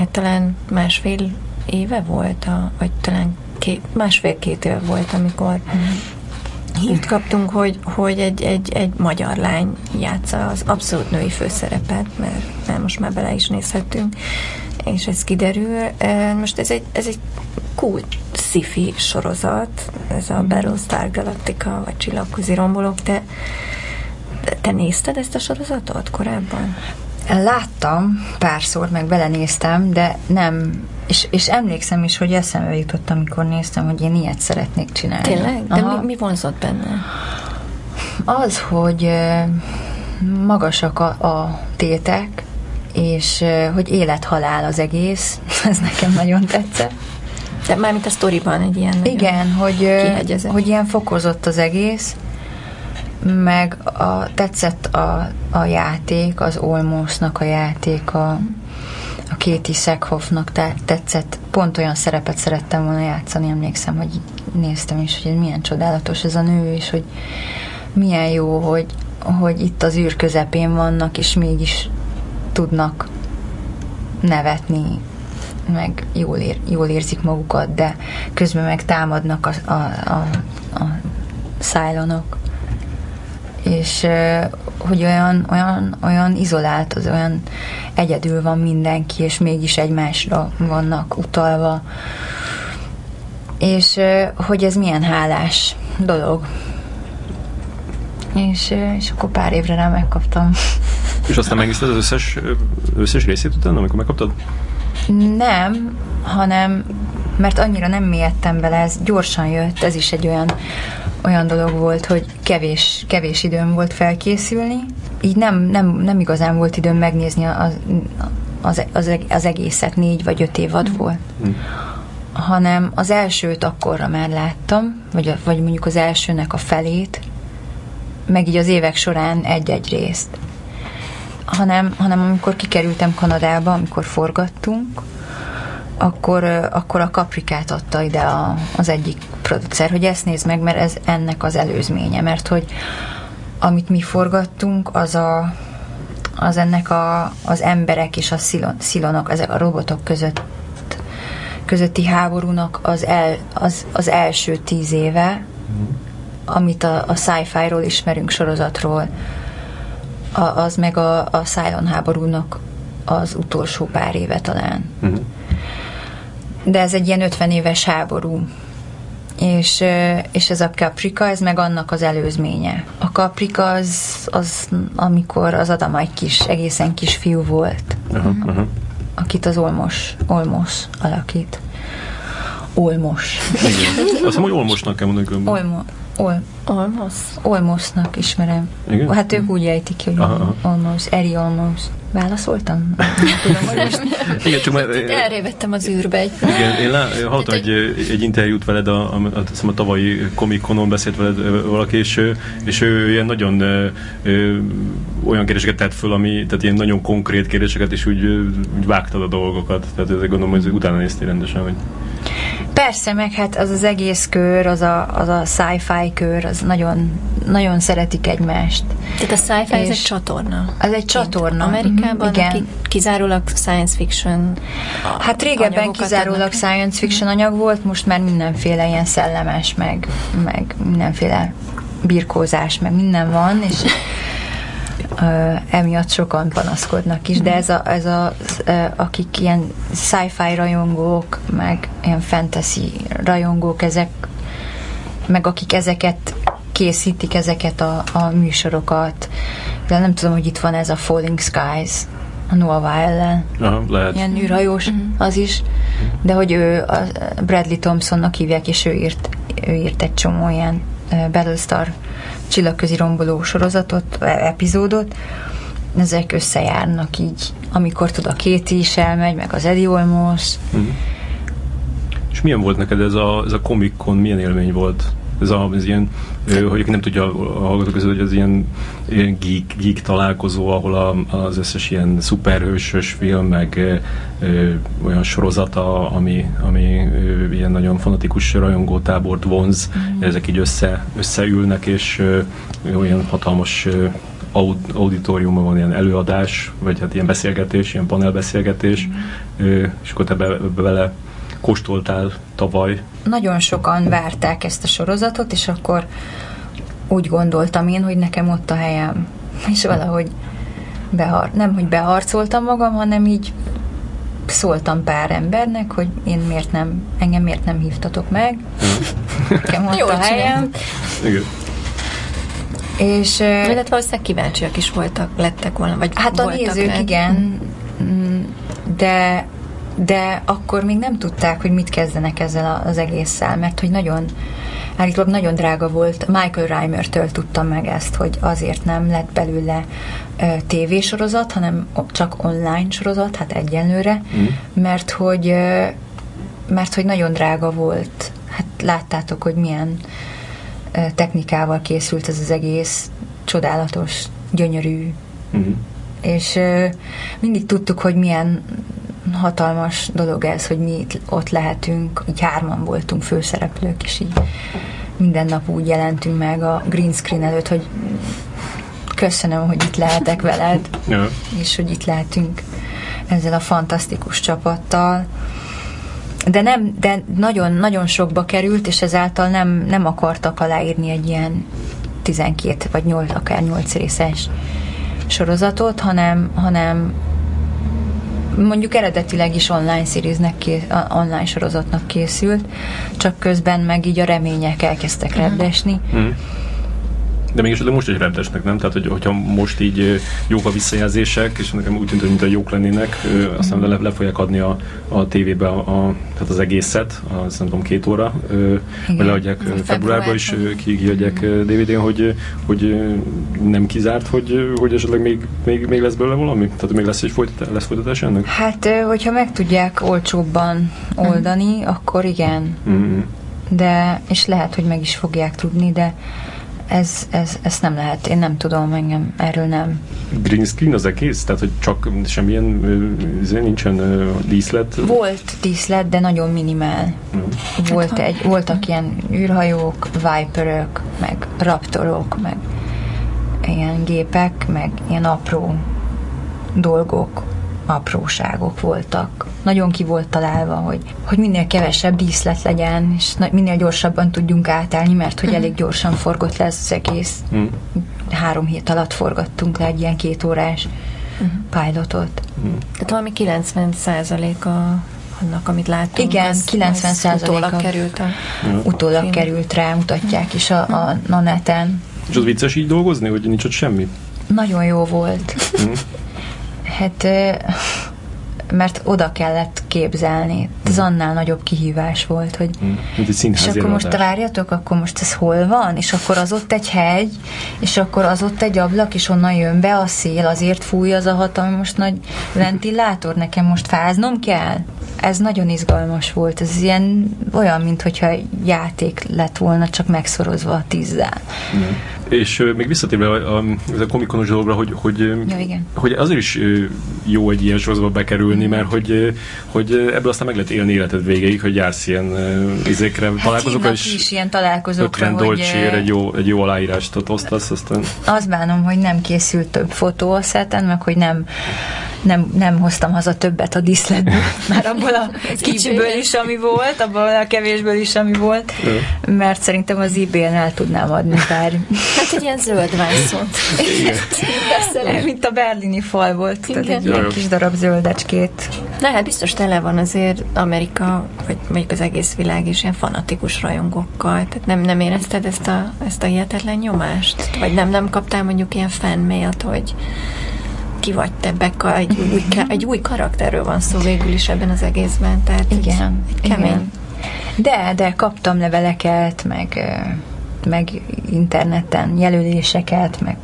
Speaker 2: hát talán másfél éve volt, a, vagy talán két, másfél-két éve volt, amikor hírt kaptunk, hogy, hogy egy, egy, egy magyar lány játsza az abszolút női főszerepet, mert, mert most már bele is nézhetünk, és ez kiderül. Most ez egy, ez egy kult sci sorozat, ez a mhm. Battlestar Galactica, vagy Csillagközi rombolók, te, te nézted ezt a sorozatot korábban?
Speaker 3: Láttam párszor, meg belenéztem, de nem, és, és emlékszem is, hogy eszembe jutott, amikor néztem, hogy én ilyet szeretnék csinálni.
Speaker 2: Tényleg? De mi, mi vonzott benne?
Speaker 3: Az, hogy magasak a, a tétek, és hogy élet-halál az egész, ez nekem nagyon tetszett.
Speaker 2: De mármint a sztoriban egy ilyen
Speaker 3: Igen, hogy, hogy ilyen fokozott az egész, meg a, tetszett a, a játék, az Olmosnak a játék, a, a Kéti Szekhoffnak tetszett, pont olyan szerepet szerettem volna játszani, emlékszem, hogy néztem is, hogy milyen csodálatos ez a nő, és hogy milyen jó, hogy, hogy itt az űr közepén vannak, és mégis tudnak nevetni, meg jól, ér, jól érzik magukat, de közben meg támadnak a, a, a, a szájlonok. És hogy olyan, olyan, olyan izolált, az olyan egyedül van mindenki, és mégis egymásra vannak utalva. És hogy ez milyen hálás dolog. És, és akkor pár évre rá megkaptam.
Speaker 1: És aztán megnézted az összes, összes részét utána, amikor megkaptad?
Speaker 3: Nem, hanem mert annyira nem mélyedtem bele, ez gyorsan jött, ez is egy olyan, olyan dolog volt, hogy kevés, kevés időm volt felkészülni, így nem, nem, nem igazán volt időm megnézni az, az, az, az egészet, négy vagy öt évadból. Mm. Hanem az elsőt akkorra már láttam, vagy, vagy mondjuk az elsőnek a felét, meg így az évek során egy-egy részt hanem, hanem amikor kikerültem Kanadába, amikor forgattunk, akkor, akkor a kaprikát adta ide a, az egyik producer, hogy ezt nézd meg, mert ez ennek az előzménye, mert hogy amit mi forgattunk, az a az ennek a, az emberek és a szilon, szilonok, ezek a robotok között közötti háborúnak az, el, az, az első tíz éve, amit a, a sci-fi-ról ismerünk sorozatról, a, az meg a, a Cylon háborúnak az utolsó pár éve talán. Uh-huh. De ez egy ilyen 50 éves háború. És, és ez a Caprica, ez meg annak az előzménye. A Caprica az, az amikor az Adam egy kis, egészen kis fiú volt, uh-huh, uh-huh. akit az Olmos, Olmos alakít. Olmos.
Speaker 1: Igen. Azt hogy Olmosnak kell mondani
Speaker 3: különben. Olmos. Ol,
Speaker 2: Olmos.
Speaker 3: Olmosnak ismerem. Igen? Hát ők úgy ejtik hogy Olmos, Eri Olmos. Válaszoltam? tudom, hogy most...
Speaker 1: Igen, csak mert...
Speaker 2: Elrévettem az űrbe egy...
Speaker 1: Igen, én lá, hallottam egy, egy interjút veled, a, a, a, a tavalyi komikonon beszélt veled valaki, és, és ő ilyen nagyon ö, olyan kérdéseket tett föl, ami, tehát ilyen nagyon konkrét kérdéseket, és úgy, úgy vágtad a dolgokat. Tehát ezek gondolom, hogy utána néztél rendesen, hogy...
Speaker 3: Persze, meg hát az az egész kör, az a, az a sci-fi kör, az nagyon, nagyon szeretik egymást.
Speaker 2: Tehát a sci-fi ez egy csatorna.
Speaker 3: Az egy csatorna.
Speaker 2: Amerikában, mm, igen. kizárólag science fiction
Speaker 3: Hát régebben kizárólag adnak. science fiction anyag volt, most már mindenféle ilyen szellemes, meg, meg mindenféle birkózás, meg minden van, és emiatt sokan panaszkodnak is, de ez a, ez a akik ilyen sci-fi rajongók, meg ilyen fantasy rajongók, ezek, meg akik ezeket készítik, ezeket a, a műsorokat, de nem tudom, hogy itt van ez a Falling Skies, a Nova ellen.
Speaker 1: Aha, lehet.
Speaker 3: Ilyen űrhajós uh-huh. az is, de hogy ő a Bradley Thompsonnak hívják, és ő írt, ő írt egy csomó ilyen Battlestar csillagközi romboló sorozatot, e, epizódot, ezek összejárnak így, amikor tud a két is elmegy, meg az Eddie Olmos. Uh-huh.
Speaker 1: És milyen volt neked ez a, ez a Comic-Con, milyen élmény volt? Ez, a, ez ilyen, hogy nem tudja a hallgatók között, hogy ez ilyen, ilyen geek, geek találkozó, ahol a, az összes ilyen szuperhősös film, meg ö, olyan sorozata, ami, ami ö, ilyen nagyon fanatikus rajongótábort vonz, mm. ezek így össze, összeülnek, és ö, olyan hatalmas ö, auditoriumban van ilyen előadás, vagy hát ilyen beszélgetés, ilyen panelbeszélgetés, mm. és akkor te be, be, bele kóstoltál tavaly?
Speaker 3: Nagyon sokan várták ezt a sorozatot, és akkor úgy gondoltam én, hogy nekem ott a helyem. És valahogy behar, nem, hogy beharcoltam magam, hanem így szóltam pár embernek, hogy én miért nem, engem miért nem hívtatok meg. Nekem ott a helyem. Igen. És,
Speaker 2: Illetve valószínűleg kíváncsiak is voltak, lettek volna, vagy
Speaker 3: Hát a nézők, lett. igen, mm, de de akkor még nem tudták, hogy mit kezdenek ezzel az egésszel, mert hogy nagyon állítólag nagyon drága volt. Michael Reimer-től tudtam meg ezt, hogy azért nem lett belőle tévésorozat, hanem csak online sorozat, hát egyenlőre, mm. mert hogy mert hogy nagyon drága volt. Hát láttátok, hogy milyen technikával készült ez az egész csodálatos, gyönyörű, mm. és mindig tudtuk, hogy milyen hatalmas dolog ez, hogy mi ott lehetünk, így hárman voltunk főszereplők, és így minden nap úgy jelentünk meg a green screen előtt, hogy köszönöm, hogy itt lehetek veled, ja. és hogy itt lehetünk ezzel a fantasztikus csapattal. De nem, de nagyon, nagyon sokba került, és ezáltal nem, nem akartak aláírni egy ilyen 12 vagy 8, akár 8 részes sorozatot, hanem, hanem mondjuk eredetileg is online ké, online sorozatnak készült, csak közben meg így a remények elkezdtek mhm. reddesni. Mm.
Speaker 1: De mégis most egy rendesnek, nem? Tehát, hogy, hogyha most így jók a visszajelzések, és nekem úgy tűnt, hogy jók lennének, aztán le, le fogják adni a, a tévébe a, a, tehát az egészet, az nem tudom, két óra, vagy leadják februárban is, ki, kiadják. DVD-n, hogy, hogy nem kizárt, hogy, hogy esetleg még, még, még lesz belőle valami? Tehát még lesz egy folytatás, lesz folytatás ennek?
Speaker 3: Hát, hogyha meg tudják olcsóbban oldani, mm. akkor igen. Mm. De, és lehet, hogy meg is fogják tudni, de ez, ez, ez nem lehet. Én nem tudom, engem erről nem.
Speaker 1: Green screen az egész? Tehát, hogy csak semmilyen izé, nincsen díszlet?
Speaker 3: Volt díszlet, de nagyon minimál. Mm. Volt egy, voltak ilyen űrhajók, viperök, meg raptorok, meg ilyen gépek, meg ilyen apró dolgok apróságok voltak. Nagyon ki volt találva, hogy, hogy minél kevesebb díszlet legyen, és minél gyorsabban tudjunk átállni, mert hogy mhm. elég gyorsan forgott le az egész. Mm. Három hét alatt forgattunk le egy ilyen két órás uh-huh. pilotot.
Speaker 2: Mm. Tehát valami 90 a annak, amit látunk.
Speaker 3: Igen, 90 százalék utólag
Speaker 2: került a
Speaker 3: utólag film. került rá, mutatják is a, a, a neten.
Speaker 1: És az vicces így dolgozni, hogy nincs ott semmi?
Speaker 3: Nagyon jó volt. Hát mert oda kellett képzelni. Ez mm. annál nagyobb kihívás volt, hogy mm. és akkor most várjatok, akkor most ez hol van? És akkor az ott egy hegy, és akkor az ott egy ablak, és onnan jön be a szél, azért fúj az a hatalmas nagy ventilátor, nekem most fáznom kell? Ez nagyon izgalmas volt, ez ilyen olyan, mintha játék lett volna, csak megszorozva a tízzel. Mm.
Speaker 1: És még visszatérve a, a, a komikonos dologra, hogy, hogy, ja, igen. hogy azért is jó egy ilyen sorozatba bekerülni, mert hogy, hogy ebből aztán meg lehet élni életed végéig, hogy jársz ilyen izékre, hát találkozókra,
Speaker 3: és is ilyen találkozókra,
Speaker 1: 50 hogy... egy jó, egy jó aláírást osztasz, aztán...
Speaker 3: Azt bánom, hogy nem készült több fotó a szeten, meg hogy nem nem, nem hoztam haza többet a diszletből, már abból a kicsiből is, ami volt, abból a kevésből is, ami volt, mert szerintem az ebay el tudnám adni pár.
Speaker 2: Hát egy ilyen zöld vászont.
Speaker 3: Mint a berlini fal volt, Igen. tehát egy ilyen kis darab zöldecskét.
Speaker 2: De hát biztos tele van azért Amerika, vagy mondjuk az egész világ is ilyen fanatikus rajongókkal. Tehát nem, nem érezted ezt a, ezt a hihetetlen nyomást? Vagy nem, nem kaptál mondjuk ilyen fanmailt, hogy ki vagy te, Becca, egy új, egy új karakterről van szó végül is ebben az egészben. Tehát
Speaker 3: igen, egy, egy kemény. Igen. De, de kaptam leveleket, meg, meg interneten jelöléseket, meg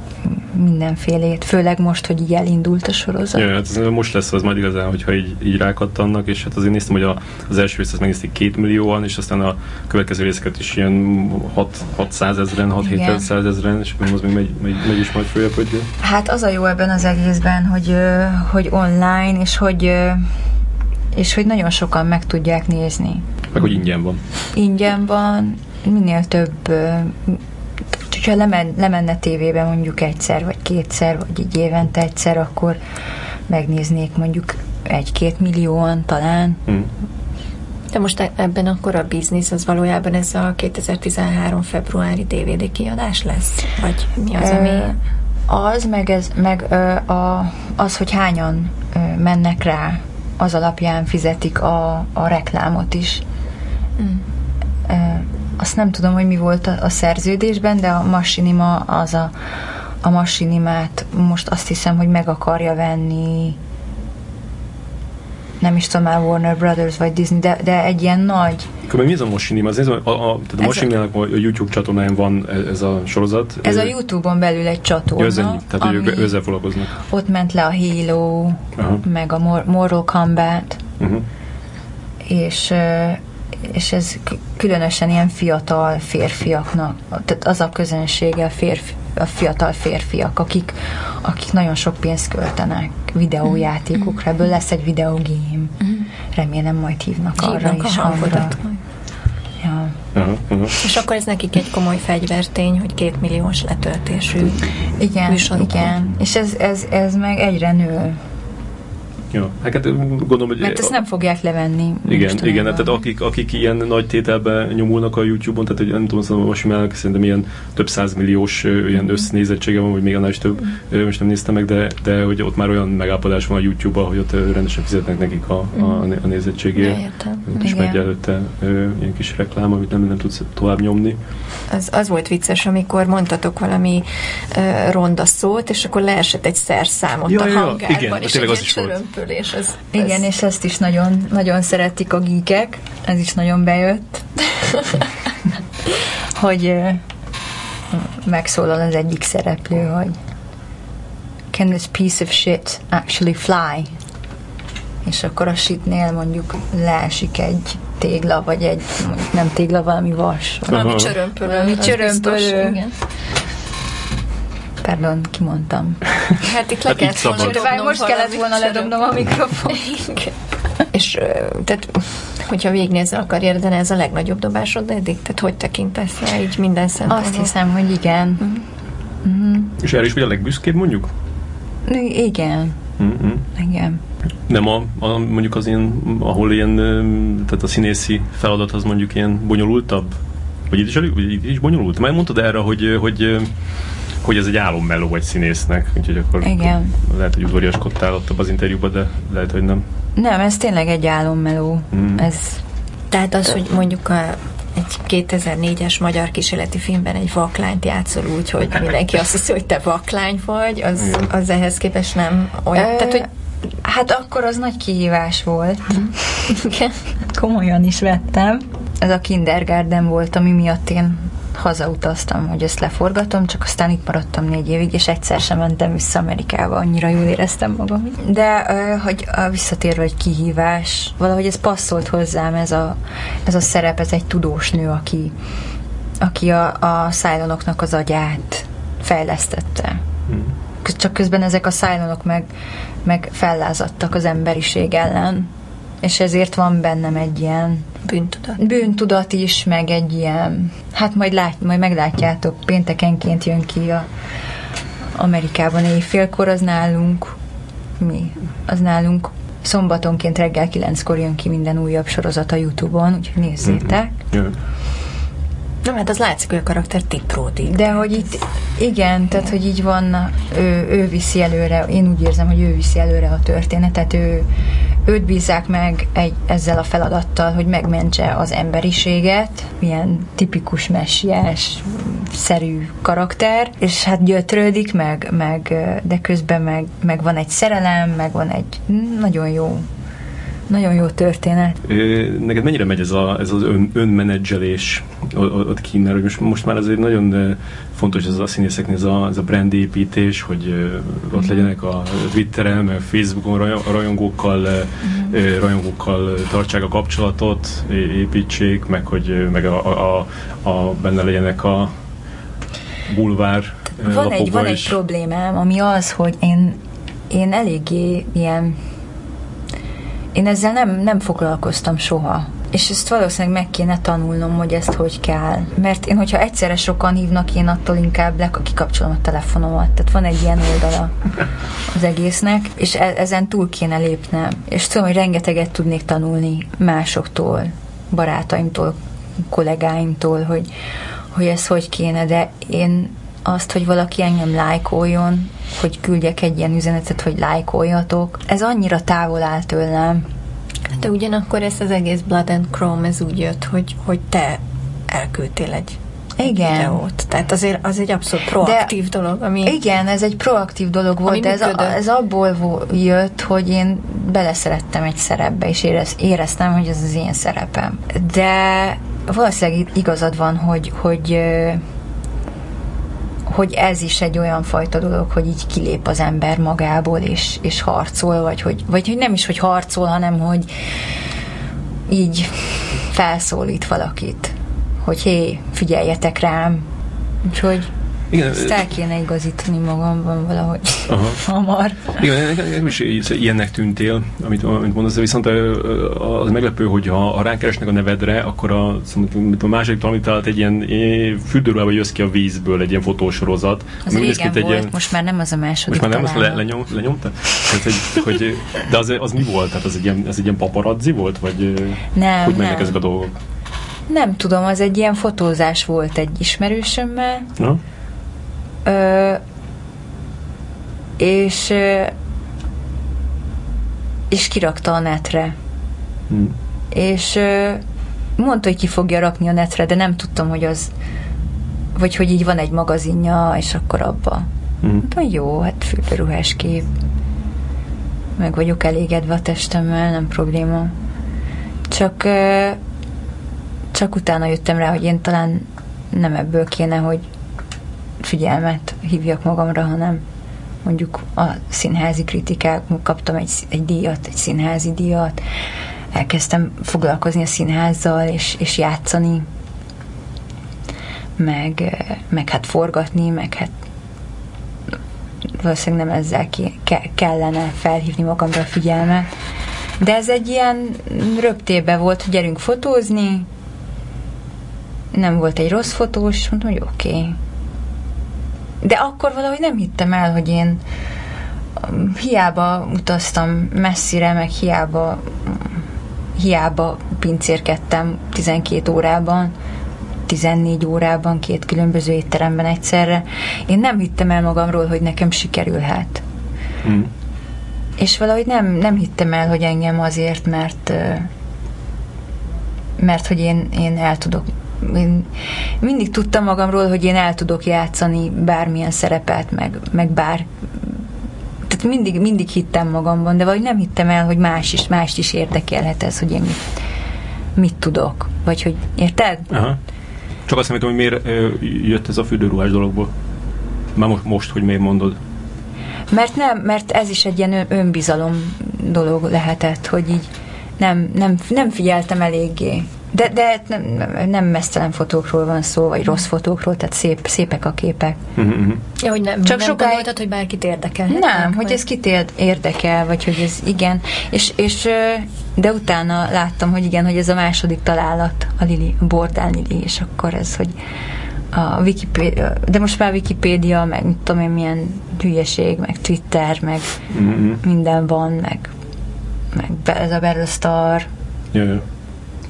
Speaker 3: mindenfélét, főleg most, hogy így elindult a sorozat.
Speaker 1: Ja, hát most lesz az majd igazán, hogyha így, így rákattannak, és hát azért néztem, hogy a, az első részt megnézték két millióan, és aztán a következő részeket is ilyen 6, 600 ezeren, 6 700 ezeren, és az még megy, megy, megy is majd följebb, hogy...
Speaker 3: Hát az a jó ebben az egészben, hogy, hogy online, és hogy és hogy nagyon sokan meg tudják nézni.
Speaker 1: Meg hogy ingyen van.
Speaker 3: Ingyen van, minél több hogyha lemen, lemenne tévébe mondjuk egyszer, vagy kétszer, vagy így évente egyszer, akkor megnéznék mondjuk egy-két millióan talán. Mm.
Speaker 2: De most e- ebben akkor a biznisz az valójában ez a 2013 februári DVD kiadás lesz? Vagy mi az, ami...
Speaker 3: Az, meg, ez, meg ö, a, az, hogy hányan ö, mennek rá, az alapján fizetik a, a reklámot is. Mm azt nem tudom, hogy mi volt a, a szerződésben, de a Machinima az a, a Machinimát most azt hiszem, hogy meg akarja venni nem is tudom már Warner Brothers vagy Disney, de, de egy ilyen nagy...
Speaker 1: Akkor mi ez a Mosinim? Az, ez a, a, a, tehát a Mosinimnek a, a YouTube csatornáján van e- ez a sorozat.
Speaker 3: Ez a YouTube-on belül egy csatorna.
Speaker 1: Ja, ez ennyi, tehát hogy ők ezzel foglalkoznak.
Speaker 3: Ott ment le a Halo, Aha. meg a Mortal Kombat, uh-huh. és és ez különösen ilyen fiatal férfiaknak, tehát az a közönsége a, férfi, a fiatal férfiak, akik, akik nagyon sok pénzt költenek videójátékokra, ebből lesz egy videogame. Remélem majd hívnak, hívnak arra is hangodat.
Speaker 2: Ja. Uh-huh, uh-huh. És akkor ez nekik egy komoly fegyvertény, hogy két milliós letöltésű
Speaker 3: Igen, igen. És ez, ez, ez meg egyre nő.
Speaker 1: Ja, hát gondolom, hogy...
Speaker 3: Mert ezt nem fogják levenni.
Speaker 1: Igen, igen, hát tehát akik, akik ilyen nagy tételbe nyomulnak a YouTube-on, tehát hogy nem tudom, szóval most már szerintem ilyen több százmilliós ilyen mm. össznézettsége van, vagy még annál is több, mm. most nem néztem meg, de, de hogy ott már olyan megállapodás van a YouTube-ban, hogy ott rendesen fizetnek nekik a, a, mm. a nézettségért. És megy előtte ilyen kis reklám, amit nem, nem tudsz tovább nyomni.
Speaker 2: Az, az volt vicces, amikor mondtatok valami uh, ronda szót, és akkor leesett egy szerszámot ja, a ja, hangárban, igen, és egy az is volt és Ez,
Speaker 3: Igen, és ezt is nagyon, nagyon szeretik a gíkek, ez is nagyon bejött, hogy megszólal az egyik szereplő, hogy can this piece of shit actually fly? És akkor a shitnél mondjuk leesik egy tégla, vagy egy, nem tégla, valami vas.
Speaker 2: Valami csörömpölő.
Speaker 3: Valami csörömpölő. Pardon, kimondtam.
Speaker 2: Hát itt le hát kellett volna
Speaker 3: dobnom Most kellett volna ledobnom a mikrofon.
Speaker 2: És tehát, hogyha végignézel a karriereden, ez a legnagyobb dobásod eddig? Tehát hogy tekintesz rá így minden szempontból?
Speaker 3: Azt hiszem, hogy igen.
Speaker 1: Mm. Mm-hmm. És erre is vagy a legbüszkébb mondjuk?
Speaker 3: Igen. Mm-hmm. Igen.
Speaker 1: Nem a, a, mondjuk az ilyen, ahol ilyen, tehát a színészi feladat az mondjuk ilyen bonyolultabb? Vagy itt is, itt is bonyolult? Már mondtad erre, hogy, hogy hogy ez egy álommeló egy színésznek, úgyhogy akkor,
Speaker 3: Igen.
Speaker 1: lehet, hogy udvariaskodtál ott az interjúban, de lehet, hogy nem.
Speaker 3: Nem, ez tényleg egy álommeló. Mm. Ez...
Speaker 2: Tehát az, hogy mondjuk a, egy 2004-es magyar kísérleti filmben egy vaklányt játszol úgy, hogy mindenki azt hiszi, hogy te vaklány vagy, az, az ehhez képest nem olyan. Ö... Tehát, hogy
Speaker 3: Hát akkor az nagy kihívás volt. Igen. Komolyan is vettem. Ez a kindergarten volt, ami miatt én hazautaztam, hogy ezt leforgatom, csak aztán itt maradtam négy évig, és egyszer sem mentem vissza Amerikába, annyira jól éreztem magam. De, hogy a visszatérve egy kihívás, valahogy ez passzolt hozzám, ez a, ez a szerep, ez egy tudós nő, aki, aki a, a szájlonoknak az agyát fejlesztette. Hmm. Csak közben ezek a szájlonok meg, meg fellázadtak az emberiség ellen, és ezért van bennem egy ilyen
Speaker 2: bűntudat.
Speaker 3: Bűntudat is, meg egy ilyen, hát majd, lát, majd meglátjátok, péntekenként jön ki a Amerikában éjfélkor, az nálunk mi? Az nálunk szombatonként reggel kilenckor jön ki minden újabb sorozat a Youtube-on, úgyhogy nézzétek. Mm-hmm.
Speaker 2: Nem, hát az látszik, hogy a karakter tipródik.
Speaker 3: De hogy itt, igen, tehát hogy így van, ő, ő viszi előre, én úgy érzem, hogy ő viszi előre a történetet, ő, őt bízzák meg egy, ezzel a feladattal, hogy megmentse az emberiséget, milyen tipikus messiás szerű karakter, és hát gyötrődik meg, meg de közben meg, meg van egy szerelem, meg van egy nagyon jó nagyon jó történet.
Speaker 1: Neked mennyire megy ez, a, ez az ön, önmenedzselés ott kint, hogy most, most már azért nagyon fontos ez a színészeknél ez a, ez a brandépítés, hogy ott mhm. legyenek a Twitteren, meg Facebookon a rajongókkal, mm. rajongókkal tartsák a kapcsolatot, építsék, meg hogy meg a, a, a, a benne legyenek a bulvár
Speaker 3: van egy, van egy problémám, ami az, hogy én, én eléggé ilyen én ezzel nem, nem foglalkoztam soha. És ezt valószínűleg meg kéne tanulnom, hogy ezt hogy kell. Mert én, hogyha egyszerre sokan hívnak, én attól inkább le, kikapcsolom a telefonomat. Tehát van egy ilyen oldala az egésznek, és e- ezen túl kéne lépnem. És tudom, hogy rengeteget tudnék tanulni másoktól, barátaimtól, kollégáimtól, hogy, hogy ez hogy kéne, de én azt, hogy valaki engem lájkoljon, hogy küldjek egy ilyen üzenetet, hogy lájkoljatok, ez annyira távol áll tőlem.
Speaker 2: De ugyanakkor ez az egész Blood and Chrome, ez úgy jött, hogy, hogy te elküldtél egy
Speaker 3: Igen.
Speaker 2: videót. Tehát azért az egy abszolút proaktív De, dolog, ami...
Speaker 3: Igen, ez egy proaktív dolog volt, de ez, a, ez abból jött, hogy én beleszerettem egy szerepbe, és érez, éreztem, hogy ez az én szerepem. De valószínűleg igazad van, hogy, hogy hogy ez is egy olyan fajta dolog, hogy így kilép az ember magából, és, és harcol, vagy hogy, vagy hogy nem is, hogy harcol, hanem hogy így felszólít valakit, hogy hé, figyeljetek rám. Úgyhogy igen, ezt el kéne igazítani magamban valahogy aha. hamar.
Speaker 1: Igen, nekem is ilyennek tűntél, amit, amit mondasz, viszont az meglepő, hogy ha, ha rákeresnek a nevedre, akkor a, a második talán talált egy ilyen fürdőruhába jössz ki a vízből, egy ilyen fotósorozat.
Speaker 3: Az régen volt, egy ilyen, most már nem az a második
Speaker 1: Most már nem, azt le, lenyom, lenyomta? Tehát, egy, hogy, de az, az mi volt? Tehát az egy ilyen, az egy ilyen paparazzi volt? Vagy
Speaker 3: nem,
Speaker 1: hogy mennek
Speaker 3: nem.
Speaker 1: ezek a dolgok?
Speaker 3: Nem tudom, az egy ilyen fotózás volt egy ismerősömmel.
Speaker 1: Na?
Speaker 3: Ö, és és kirakta a netre. Hmm. És mondta, hogy ki fogja rakni a netre, de nem tudtam, hogy az vagy hogy így van egy magazinja, és akkor abba. Hmm. Mondtam, jó, hát fürdőruhás kép. Meg vagyok elégedve a testemmel, nem probléma. Csak csak utána jöttem rá, hogy én talán nem ebből kéne, hogy figyelmet hívjak magamra, hanem mondjuk a színházi kritikák, kaptam egy, egy díjat, egy színházi díjat, elkezdtem foglalkozni a színházzal, és, és játszani, meg, meg hát forgatni, meg hát valószínűleg nem ezzel ki, ke, kellene felhívni magamra a figyelmet. De ez egy ilyen röptébe volt, hogy gyerünk fotózni, nem volt egy rossz fotós, mondtam, hogy oké, okay de akkor valahogy nem hittem el, hogy én um, hiába utaztam messzire, meg hiába hiába pincérkedtem 12 órában, 14 órában, két különböző étteremben egyszerre. Én nem hittem el magamról, hogy nekem sikerülhet. Mm. És valahogy nem, nem hittem el, hogy engem azért, mert mert hogy én, én el tudok én mindig tudtam magamról, hogy én el tudok játszani bármilyen szerepet, meg, meg bár tehát mindig, mindig hittem magamban, de vagy nem hittem el, hogy más is, mást is érdekelhet ez, hogy én mit, mit tudok. Vagy hogy, érted?
Speaker 1: Aha. Csak azt mondtam, hogy miért jött ez a fürdőruhás dologból. Már most, most, hogy miért mondod.
Speaker 3: Mert nem, mert ez is egy ilyen önbizalom dolog lehetett, hogy így nem, nem, nem figyeltem eléggé de, de nem, nem mesztelen fotókról van szó, vagy rossz fotókról, tehát szép, szépek a képek.
Speaker 2: Uh-huh. Ja, hogy nem, Csak nem sokáig... gondoltad, hogy bárkit érdekel.
Speaker 3: Nem, hogy ez kit érdekel, vagy hogy ez igen. És, és de utána láttam, hogy igen, hogy ez a második találat, a Lili, a Bordán Lili, és akkor ez, hogy a Wikipédia, de most már Wikipédia, meg mit tudom én, milyen hülyeség, meg Twitter, meg uh-huh. minden van, meg, meg ez a Battlestar.
Speaker 1: Yeah, yeah.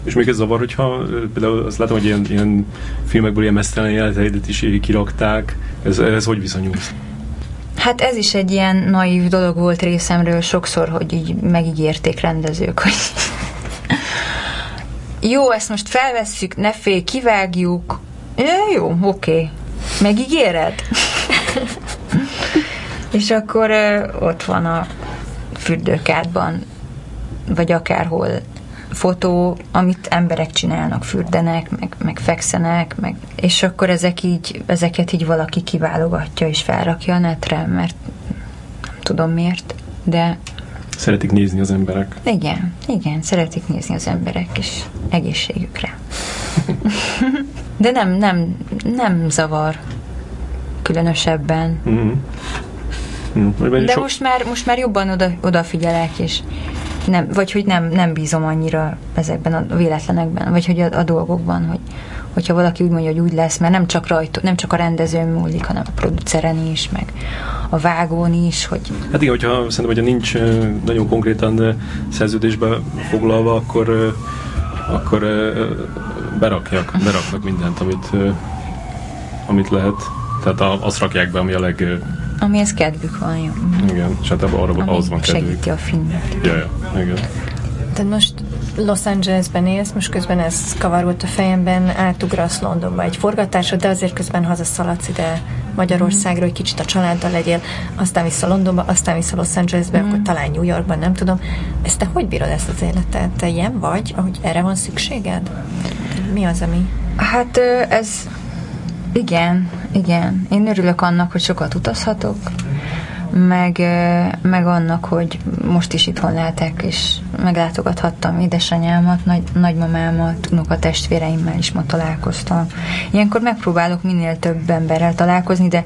Speaker 1: És még ez zavar, hogyha például azt látom, hogy ilyen, ilyen filmekből ilyen mesztelen életeidet is kirakták. Ez, ez hogy viszonyulsz?
Speaker 3: Hát ez is egy ilyen naív dolog volt részemről sokszor, hogy így megígérték rendezők, hogy jó, ezt most felvesszük, ne félj, kivágjuk. Ja, jó, oké. Okay. Megígéred? És akkor ö, ott van a fürdőkádban, vagy akárhol fotó, amit emberek csinálnak, fürdenek, meg, meg fekszenek, meg, és akkor ezek így, ezeket így valaki kiválogatja és felrakja a netre, mert nem tudom miért, de
Speaker 1: Szeretik nézni az emberek.
Speaker 3: Igen, igen, szeretik nézni az emberek, és egészségükre. De nem, nem, nem zavar különösebben. Mm-hmm. Mm, De sok... most már, most már jobban oda, odafigyelek, és nem, vagy hogy nem, nem bízom annyira ezekben a véletlenekben, vagy hogy a, a dolgokban, hogy hogyha valaki úgy mondja, hogy úgy lesz, mert nem csak rajta, nem csak a rendezőn múlik, hanem a produceren is, meg a vágón is, hogy...
Speaker 1: Hát igen, hogyha szerintem, hogyha nincs nagyon konkrétan szerződésbe foglalva, akkor akkor berakjak, beraknak mindent, amit, amit lehet. Tehát azt rakják be, ami a leg
Speaker 3: Amihez kedvük van, jó.
Speaker 1: Igen, és hát arra,
Speaker 3: Ami
Speaker 1: ahhoz van kedvük.
Speaker 3: segíti a filmet.
Speaker 1: Ja, ja, igen.
Speaker 2: Tehát most Los Angelesben élsz, most közben ez kavarult a fejemben, átugrasz Londonba egy forgatásra, de azért közben hazaszaladsz ide Magyarországra, hogy kicsit a családdal legyél, aztán vissza Londonba, aztán vissza Los Angelesbe, mm. akkor talán New Yorkban, nem tudom. Ezt te hogy bírod ezt az életet? Te ilyen vagy, ahogy erre van szükséged? Mi az, ami...
Speaker 3: Hát ez igen, igen. Én örülök annak, hogy sokat utazhatok, meg, meg annak, hogy most is itthon lehetek, és meglátogathattam édesanyámat, nagy, nagymamámat, a testvéreimmel is ma találkoztam. Ilyenkor megpróbálok minél több emberrel találkozni, de,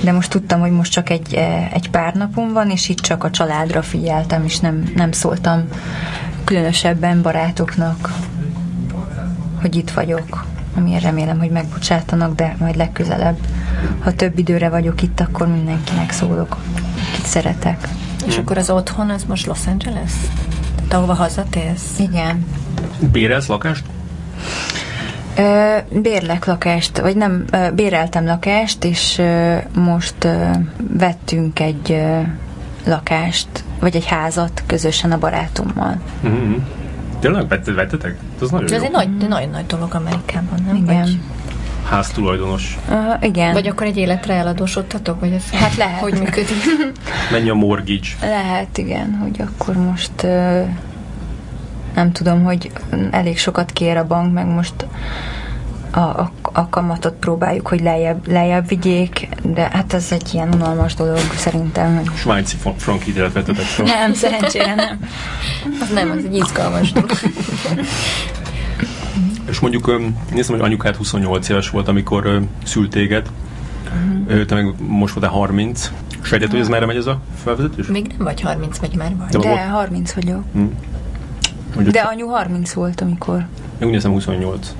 Speaker 3: de most tudtam, hogy most csak egy, egy pár napom van, és itt csak a családra figyeltem, és nem, nem szóltam különösebben barátoknak, hogy itt vagyok amiért remélem, hogy megbocsátanak, de majd legközelebb, ha több időre vagyok itt, akkor mindenkinek szólok, akit szeretek.
Speaker 2: És hmm. akkor az otthon, az most Los Angeles? Tehát ahova hazatérsz?
Speaker 3: Igen.
Speaker 1: Bérelsz lakást?
Speaker 3: Ö, bérlek lakást, vagy nem, ö, béreltem lakást, és ö, most ö, vettünk egy ö, lakást, vagy egy házat közösen a barátommal.
Speaker 1: Mm-hmm. Tényleg vettetek?
Speaker 2: Ez nagyon Ez jó. egy nagy, nagyon nagy dolog Amerikában, nem?
Speaker 3: Igen. Vagy
Speaker 1: háztulajdonos.
Speaker 3: Uh, igen.
Speaker 2: Vagy akkor egy életre eladósodtatok? Vagy ez
Speaker 3: hát lehet.
Speaker 2: Hogy működik?
Speaker 1: Mennyi a mortgage?
Speaker 3: Lehet, igen, hogy akkor most uh, nem tudom, hogy elég sokat kér a bank, meg most a, a, a kamatot próbáljuk, hogy lejjebb, lejjebb vigyék, de hát ez egy ilyen unalmas dolog szerintem.
Speaker 1: Svájci frank hitelt vettetek fel.
Speaker 3: Nem, szerencsére nem.
Speaker 2: Az nem, az egy izgalmas dolog.
Speaker 1: És mondjuk néztem, hogy anyukád 28 éves volt, amikor szült téged. Uh-huh. Te meg most voltál 30. Sejtett, hogy ez merre megy ez a felvezetés?
Speaker 2: Még nem vagy 30, vagy már vagy.
Speaker 3: De, De 30 vagyok. Hmm. De anyu 30 volt, amikor.
Speaker 1: Én úgy hiszem 28.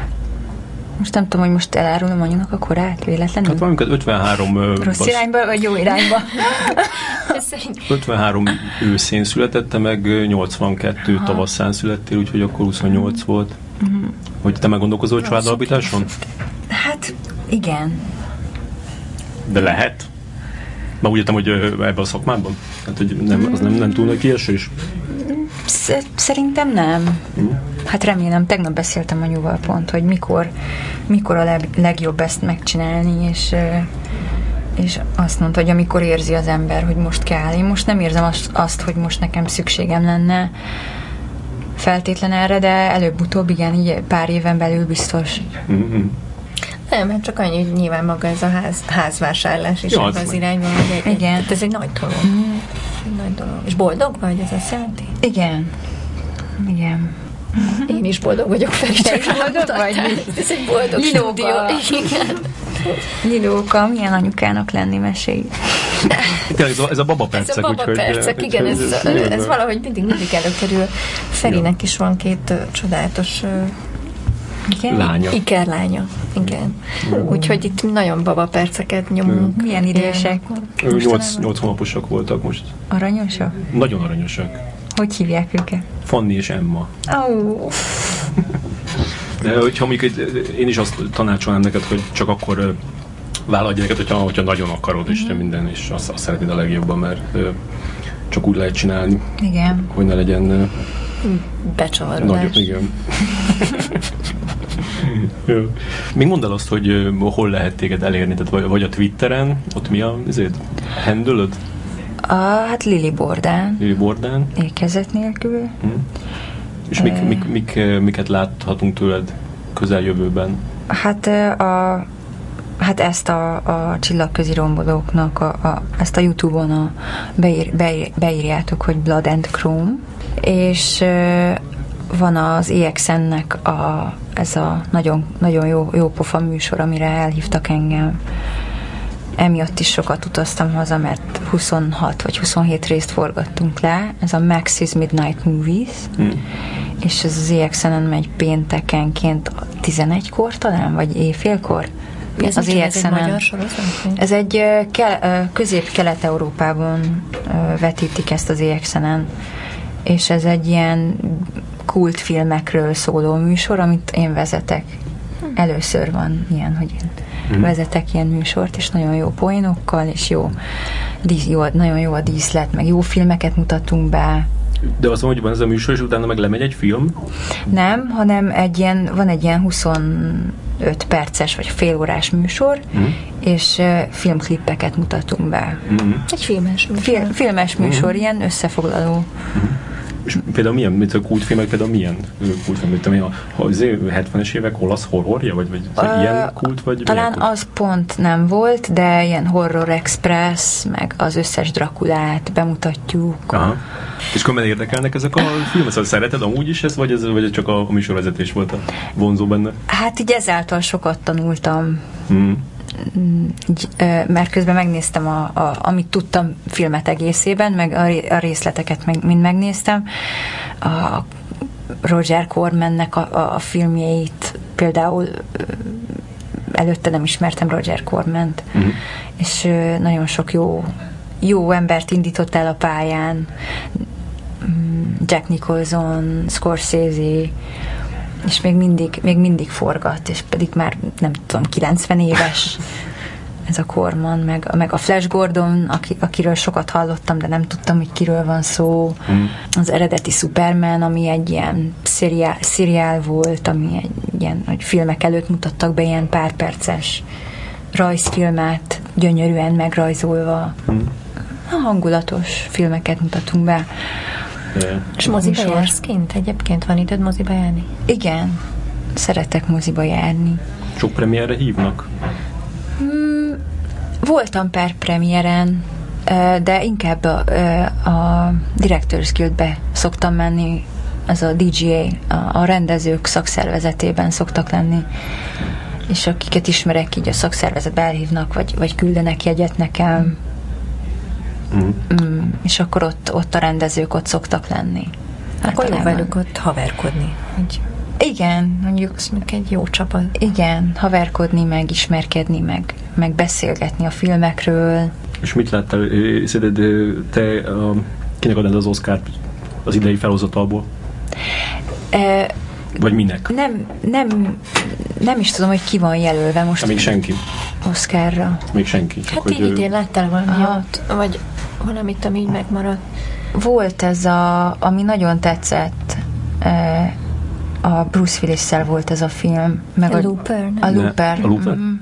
Speaker 3: Most nem tudom, hogy most elárulom anyunak a korát, véletlenül?
Speaker 1: Hát valamikor 53...
Speaker 3: Rossz basz... irányba, vagy jó irányba?
Speaker 1: 53 őszén születette, meg 82 Aha. tavaszán születtél, úgyhogy akkor 28 volt. Uh-huh. Hogy te meggondolkozol családalapításon?
Speaker 3: Hát, igen.
Speaker 1: De lehet? Már úgy értem, hogy ebben a szakmában? Hát, hogy nem, az nem, nem túl nagy kiesés?
Speaker 3: Szerintem nem. Hát remélem, tegnap beszéltem anyuval pont, hogy mikor, mikor a leg, legjobb ezt megcsinálni, és és azt mondta, hogy amikor érzi az ember, hogy most kell. Én most nem érzem azt, azt hogy most nekem szükségem lenne feltétlen erre, de előbb-utóbb igen, így pár éven belül biztos.
Speaker 2: Mm-hmm. Nem, hát csak annyi, hogy nyilván maga ez a ház, házvásárlás is az, az irányban, hogy egy, igen. Hát ez egy nagy dolog. Mm. Egy nagy dolog. És boldog vagy, ez azt jelenti?
Speaker 3: Igen. Igen.
Speaker 2: Én is boldog vagyok, fel is
Speaker 3: boldog vagy?
Speaker 2: Ez egy boldog stúdió. Igen.
Speaker 3: Lilóka, milyen anyukának lenni, mesélj.
Speaker 1: ez a, ez a baba percek.
Speaker 2: Ez a baba úgy, percek, hogy, igen, ez, ez, ez, ez valahogy mindig, mindig előkerül. Ferinek is van két csodálatos
Speaker 1: igen? Lánya.
Speaker 2: Ikerlánya, igen. Mm. Úgyhogy itt nagyon baba perceket nyomunk.
Speaker 3: Mm. Milyen idősek?
Speaker 1: Ő 8, 8 hónaposak voltak most.
Speaker 3: Aranyosak?
Speaker 1: Nagyon aranyosak.
Speaker 3: Hogy hívják őket?
Speaker 1: Fanni és Emma.
Speaker 3: Oh.
Speaker 1: De hogyha mondjuk én is azt tanácsolnám neked, hogy csak akkor vállalj gyereket, hogyha, hogyha nagyon akarod, és mm-hmm. minden, és azt, azt szeretnéd a legjobban, mert csak úgy lehet csinálni.
Speaker 3: Igen.
Speaker 1: Hogy ne legyen
Speaker 2: Becsavarodás.
Speaker 1: Nagyobb, igen. Még mondd el azt, hogy hol lehet téged elérni, tehát vagy, a Twitteren, ott mi a handölöd?
Speaker 3: A, hát Lili Bordán.
Speaker 1: Lili Bordán.
Speaker 3: Ékezet nélkül. Hmm.
Speaker 1: És mik, mik, mik, miket láthatunk tőled közeljövőben?
Speaker 3: Hát a Hát ezt a, a csillagközi rombolóknak, a, a, ezt a Youtube-on a, beír, beír, beírjátok, hogy Blood and Chrome, és van az EXN-nek a, ez a nagyon, nagyon jó, jó pofa műsor, amire elhívtak engem. Emiatt is sokat utaztam haza, mert 26 vagy 27 részt forgattunk le. Ez a Maxis Midnight Movies. Mm. És ez az EXN-en megy péntekenként 11-kor talán, vagy éjfélkor.
Speaker 2: Ez az. Ez egy magyar sorozat?
Speaker 3: Ez egy közép-kelet-európában vetítik ezt az EXN-en és ez egy ilyen kultfilmekről szóló műsor, amit én vezetek. Először van ilyen, hogy én mm. vezetek ilyen műsort, és nagyon jó poénokkal, és jó, dísz, jó, nagyon jó a díszlet, meg jó filmeket mutatunk be.
Speaker 1: De azt mondja, hogy van ez a műsor, és utána meg lemegy egy film?
Speaker 3: Nem, hanem egy ilyen, van egy ilyen 25 perces vagy félórás műsor,
Speaker 1: Mm.
Speaker 3: és uh, filmklippeket mutatunk be.
Speaker 1: Mm.
Speaker 2: Egy filmes műsor.
Speaker 3: Fil- filmes műsor, ilyen összefoglaló.
Speaker 1: És például milyen, mint a kultfilmek, például milyen kultfilm, mint ami a, az 70-es évek olasz horrorja, vagy, vagy
Speaker 3: Ö,
Speaker 1: ilyen kult, vagy
Speaker 3: Talán
Speaker 1: kult?
Speaker 3: az pont nem volt, de ilyen Horror Express, meg az összes Drakulát bemutatjuk.
Speaker 1: Aha. És akkor érdekelnek ezek a filmek? Szóval szereted amúgy is ezt, vagy ez, vagy csak a, a műsorvezetés volt a vonzó benne?
Speaker 3: Hát így ezáltal sokat tanultam,
Speaker 1: Mm.
Speaker 3: Mert közben megnéztem, a, a, amit tudtam filmet egészében, meg a, a részleteket meg, mind megnéztem. A Roger Cormannek a, a, a filmjeit például előtte nem ismertem Roger Cormant,
Speaker 1: Mhm.
Speaker 3: és nagyon sok jó, jó embert indított el a pályán. Mm, Jack Nicholson, Scorsese, és még mindig, még mindig forgat, és pedig már nem tudom, 90 éves ez a Corman, meg, meg a Flash Gordon, aki, akiről sokat hallottam, de nem tudtam, hogy kiről van szó.
Speaker 1: Mm.
Speaker 3: Az eredeti Superman, ami egy ilyen szériál, szériál volt, ami egy ilyen, hogy filmek előtt mutattak be ilyen pár perces rajzfilmet, gyönyörűen megrajzolva.
Speaker 1: Mm.
Speaker 3: Ha hangulatos filmeket mutatunk be.
Speaker 2: És moziba
Speaker 3: Műsor.
Speaker 2: jársz kint? Egyébként van időd moziba járni?
Speaker 3: Igen, szeretek moziba járni.
Speaker 1: Sok premierre hívnak?
Speaker 3: Mm, voltam per premieren, de inkább a, a Directors Guildbe szoktam menni, az a DGA, a, a rendezők szakszervezetében szoktak lenni, és akiket ismerek, így a szakszervezetbe elhívnak, vagy, vagy küldenek jegyet nekem,
Speaker 1: Mm.
Speaker 3: mm, és akkor ott, ott a rendezők ott szoktak lenni.
Speaker 2: Akkor jó velük ott haverkodni. Hogy
Speaker 3: Igen, mondjuk
Speaker 2: egy jó csapat.
Speaker 3: igen, haverkodni, meg ismerkedni, meg, meg beszélgetni a filmekről.
Speaker 1: És mit láttál? Szerinted te kinek adnád az Oscar-t az idei felhozatalból?
Speaker 3: E,
Speaker 1: Vagy minek?
Speaker 3: nem, nem, nem is tudom, hogy ki van jelölve most
Speaker 1: még senki.
Speaker 3: Oscarra.
Speaker 1: Még senki.
Speaker 2: Hát így idén láttál valami? Vagy valamit, ami így megmaradt?
Speaker 3: Volt ez a, ami nagyon tetszett, e, a Bruce willis volt ez a film. Meg
Speaker 2: A Looper, nem?
Speaker 3: A Looper.
Speaker 1: a Looper?
Speaker 3: mhm.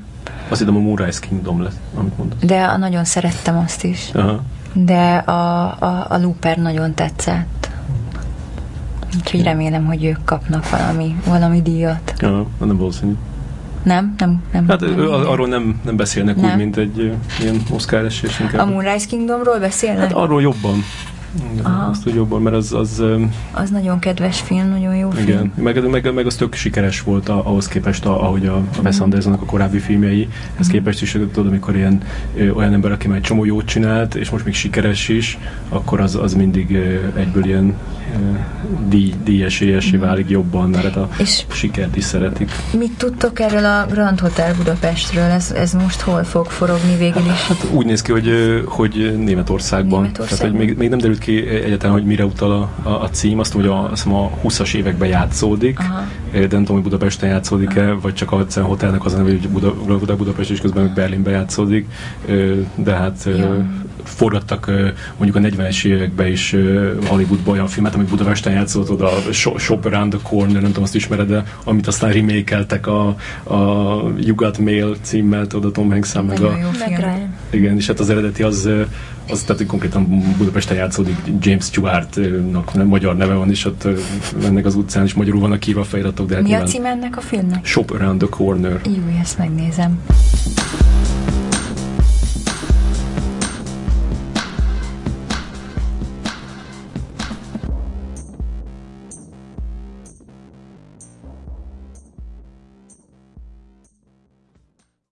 Speaker 1: Azt hittem a Moonrise Kingdom lesz, amit mondasz.
Speaker 3: De a, nagyon szerettem azt is.
Speaker 1: Aha.
Speaker 3: De a, a, a Looper nagyon tetszett. Úgyhogy remélem, hogy ők kapnak valami, valami díjat.
Speaker 1: Ja, nem valószínű.
Speaker 3: Nem? Nem? nem
Speaker 1: Hát
Speaker 3: nem,
Speaker 1: ö, arról nem, nem beszélnek
Speaker 3: Nem.
Speaker 1: úgy, mint egy ilyen Oscar esés
Speaker 3: A. Moonrise Kingdomról beszélnek?
Speaker 1: Hát arról jobban.
Speaker 3: Aha.
Speaker 1: Azt úgy jobban, mert az, az
Speaker 3: Az nagyon kedves film, nagyon jó film.
Speaker 1: igen, meg, meg, meg az tök sikeres volt a, ahhoz képest, a, ahogy a, a Wes Andersonnak a korábbi filmjei, ez képest is, tudod, amikor ilyen ö, olyan ember, aki már egy csomó jót csinált, és most még sikeres is, akkor az, az mindig ö, egyből ilyen díj, díjesélyesé válik jobban, mert hát a
Speaker 3: És
Speaker 1: sikert is szeretik.
Speaker 3: mit tudtok erről a Grand Hotel Budapestről? Ez, ez most hol fog forogni végül is?
Speaker 1: Hát úgy néz ki, hogy, hogy Németországban.
Speaker 3: Németországban.
Speaker 1: Tehát, hogy még, még nem derült ki egyáltalán, hogy mire utal a, a, a cím. Azt tudom, hogy a, azt hiszem a 20-as években játszódik,
Speaker 3: Aha.
Speaker 1: de nem tudom, hogy Budapesten játszódik-e, vagy csak a hotelnek az a neve, hogy Buda, Buda, Budapest, és közben Berlinben játszódik. De hát
Speaker 3: Ja.
Speaker 1: Forgattak mondjuk a 40-es években is Hollywoodban olyan filmet, ami Budapesten játszott, oda a Shop Around the Corner, nem tudom, azt ismered, de amit aztán remékeltek a, a You Got Mail címmel, oda Tom hanks meg a, igen, és hát az eredeti az, az tehát hogy konkrétan Budapesten játszódik, James Stewart-nak nem magyar neve van, és ott ö, mennek az utcán, és magyarul vannak írva a feliratok, de hát
Speaker 3: Mi a
Speaker 1: nyilván
Speaker 3: cím ennek a filmnek?
Speaker 1: Shop Around the Corner.
Speaker 3: Jó, ezt megnézem.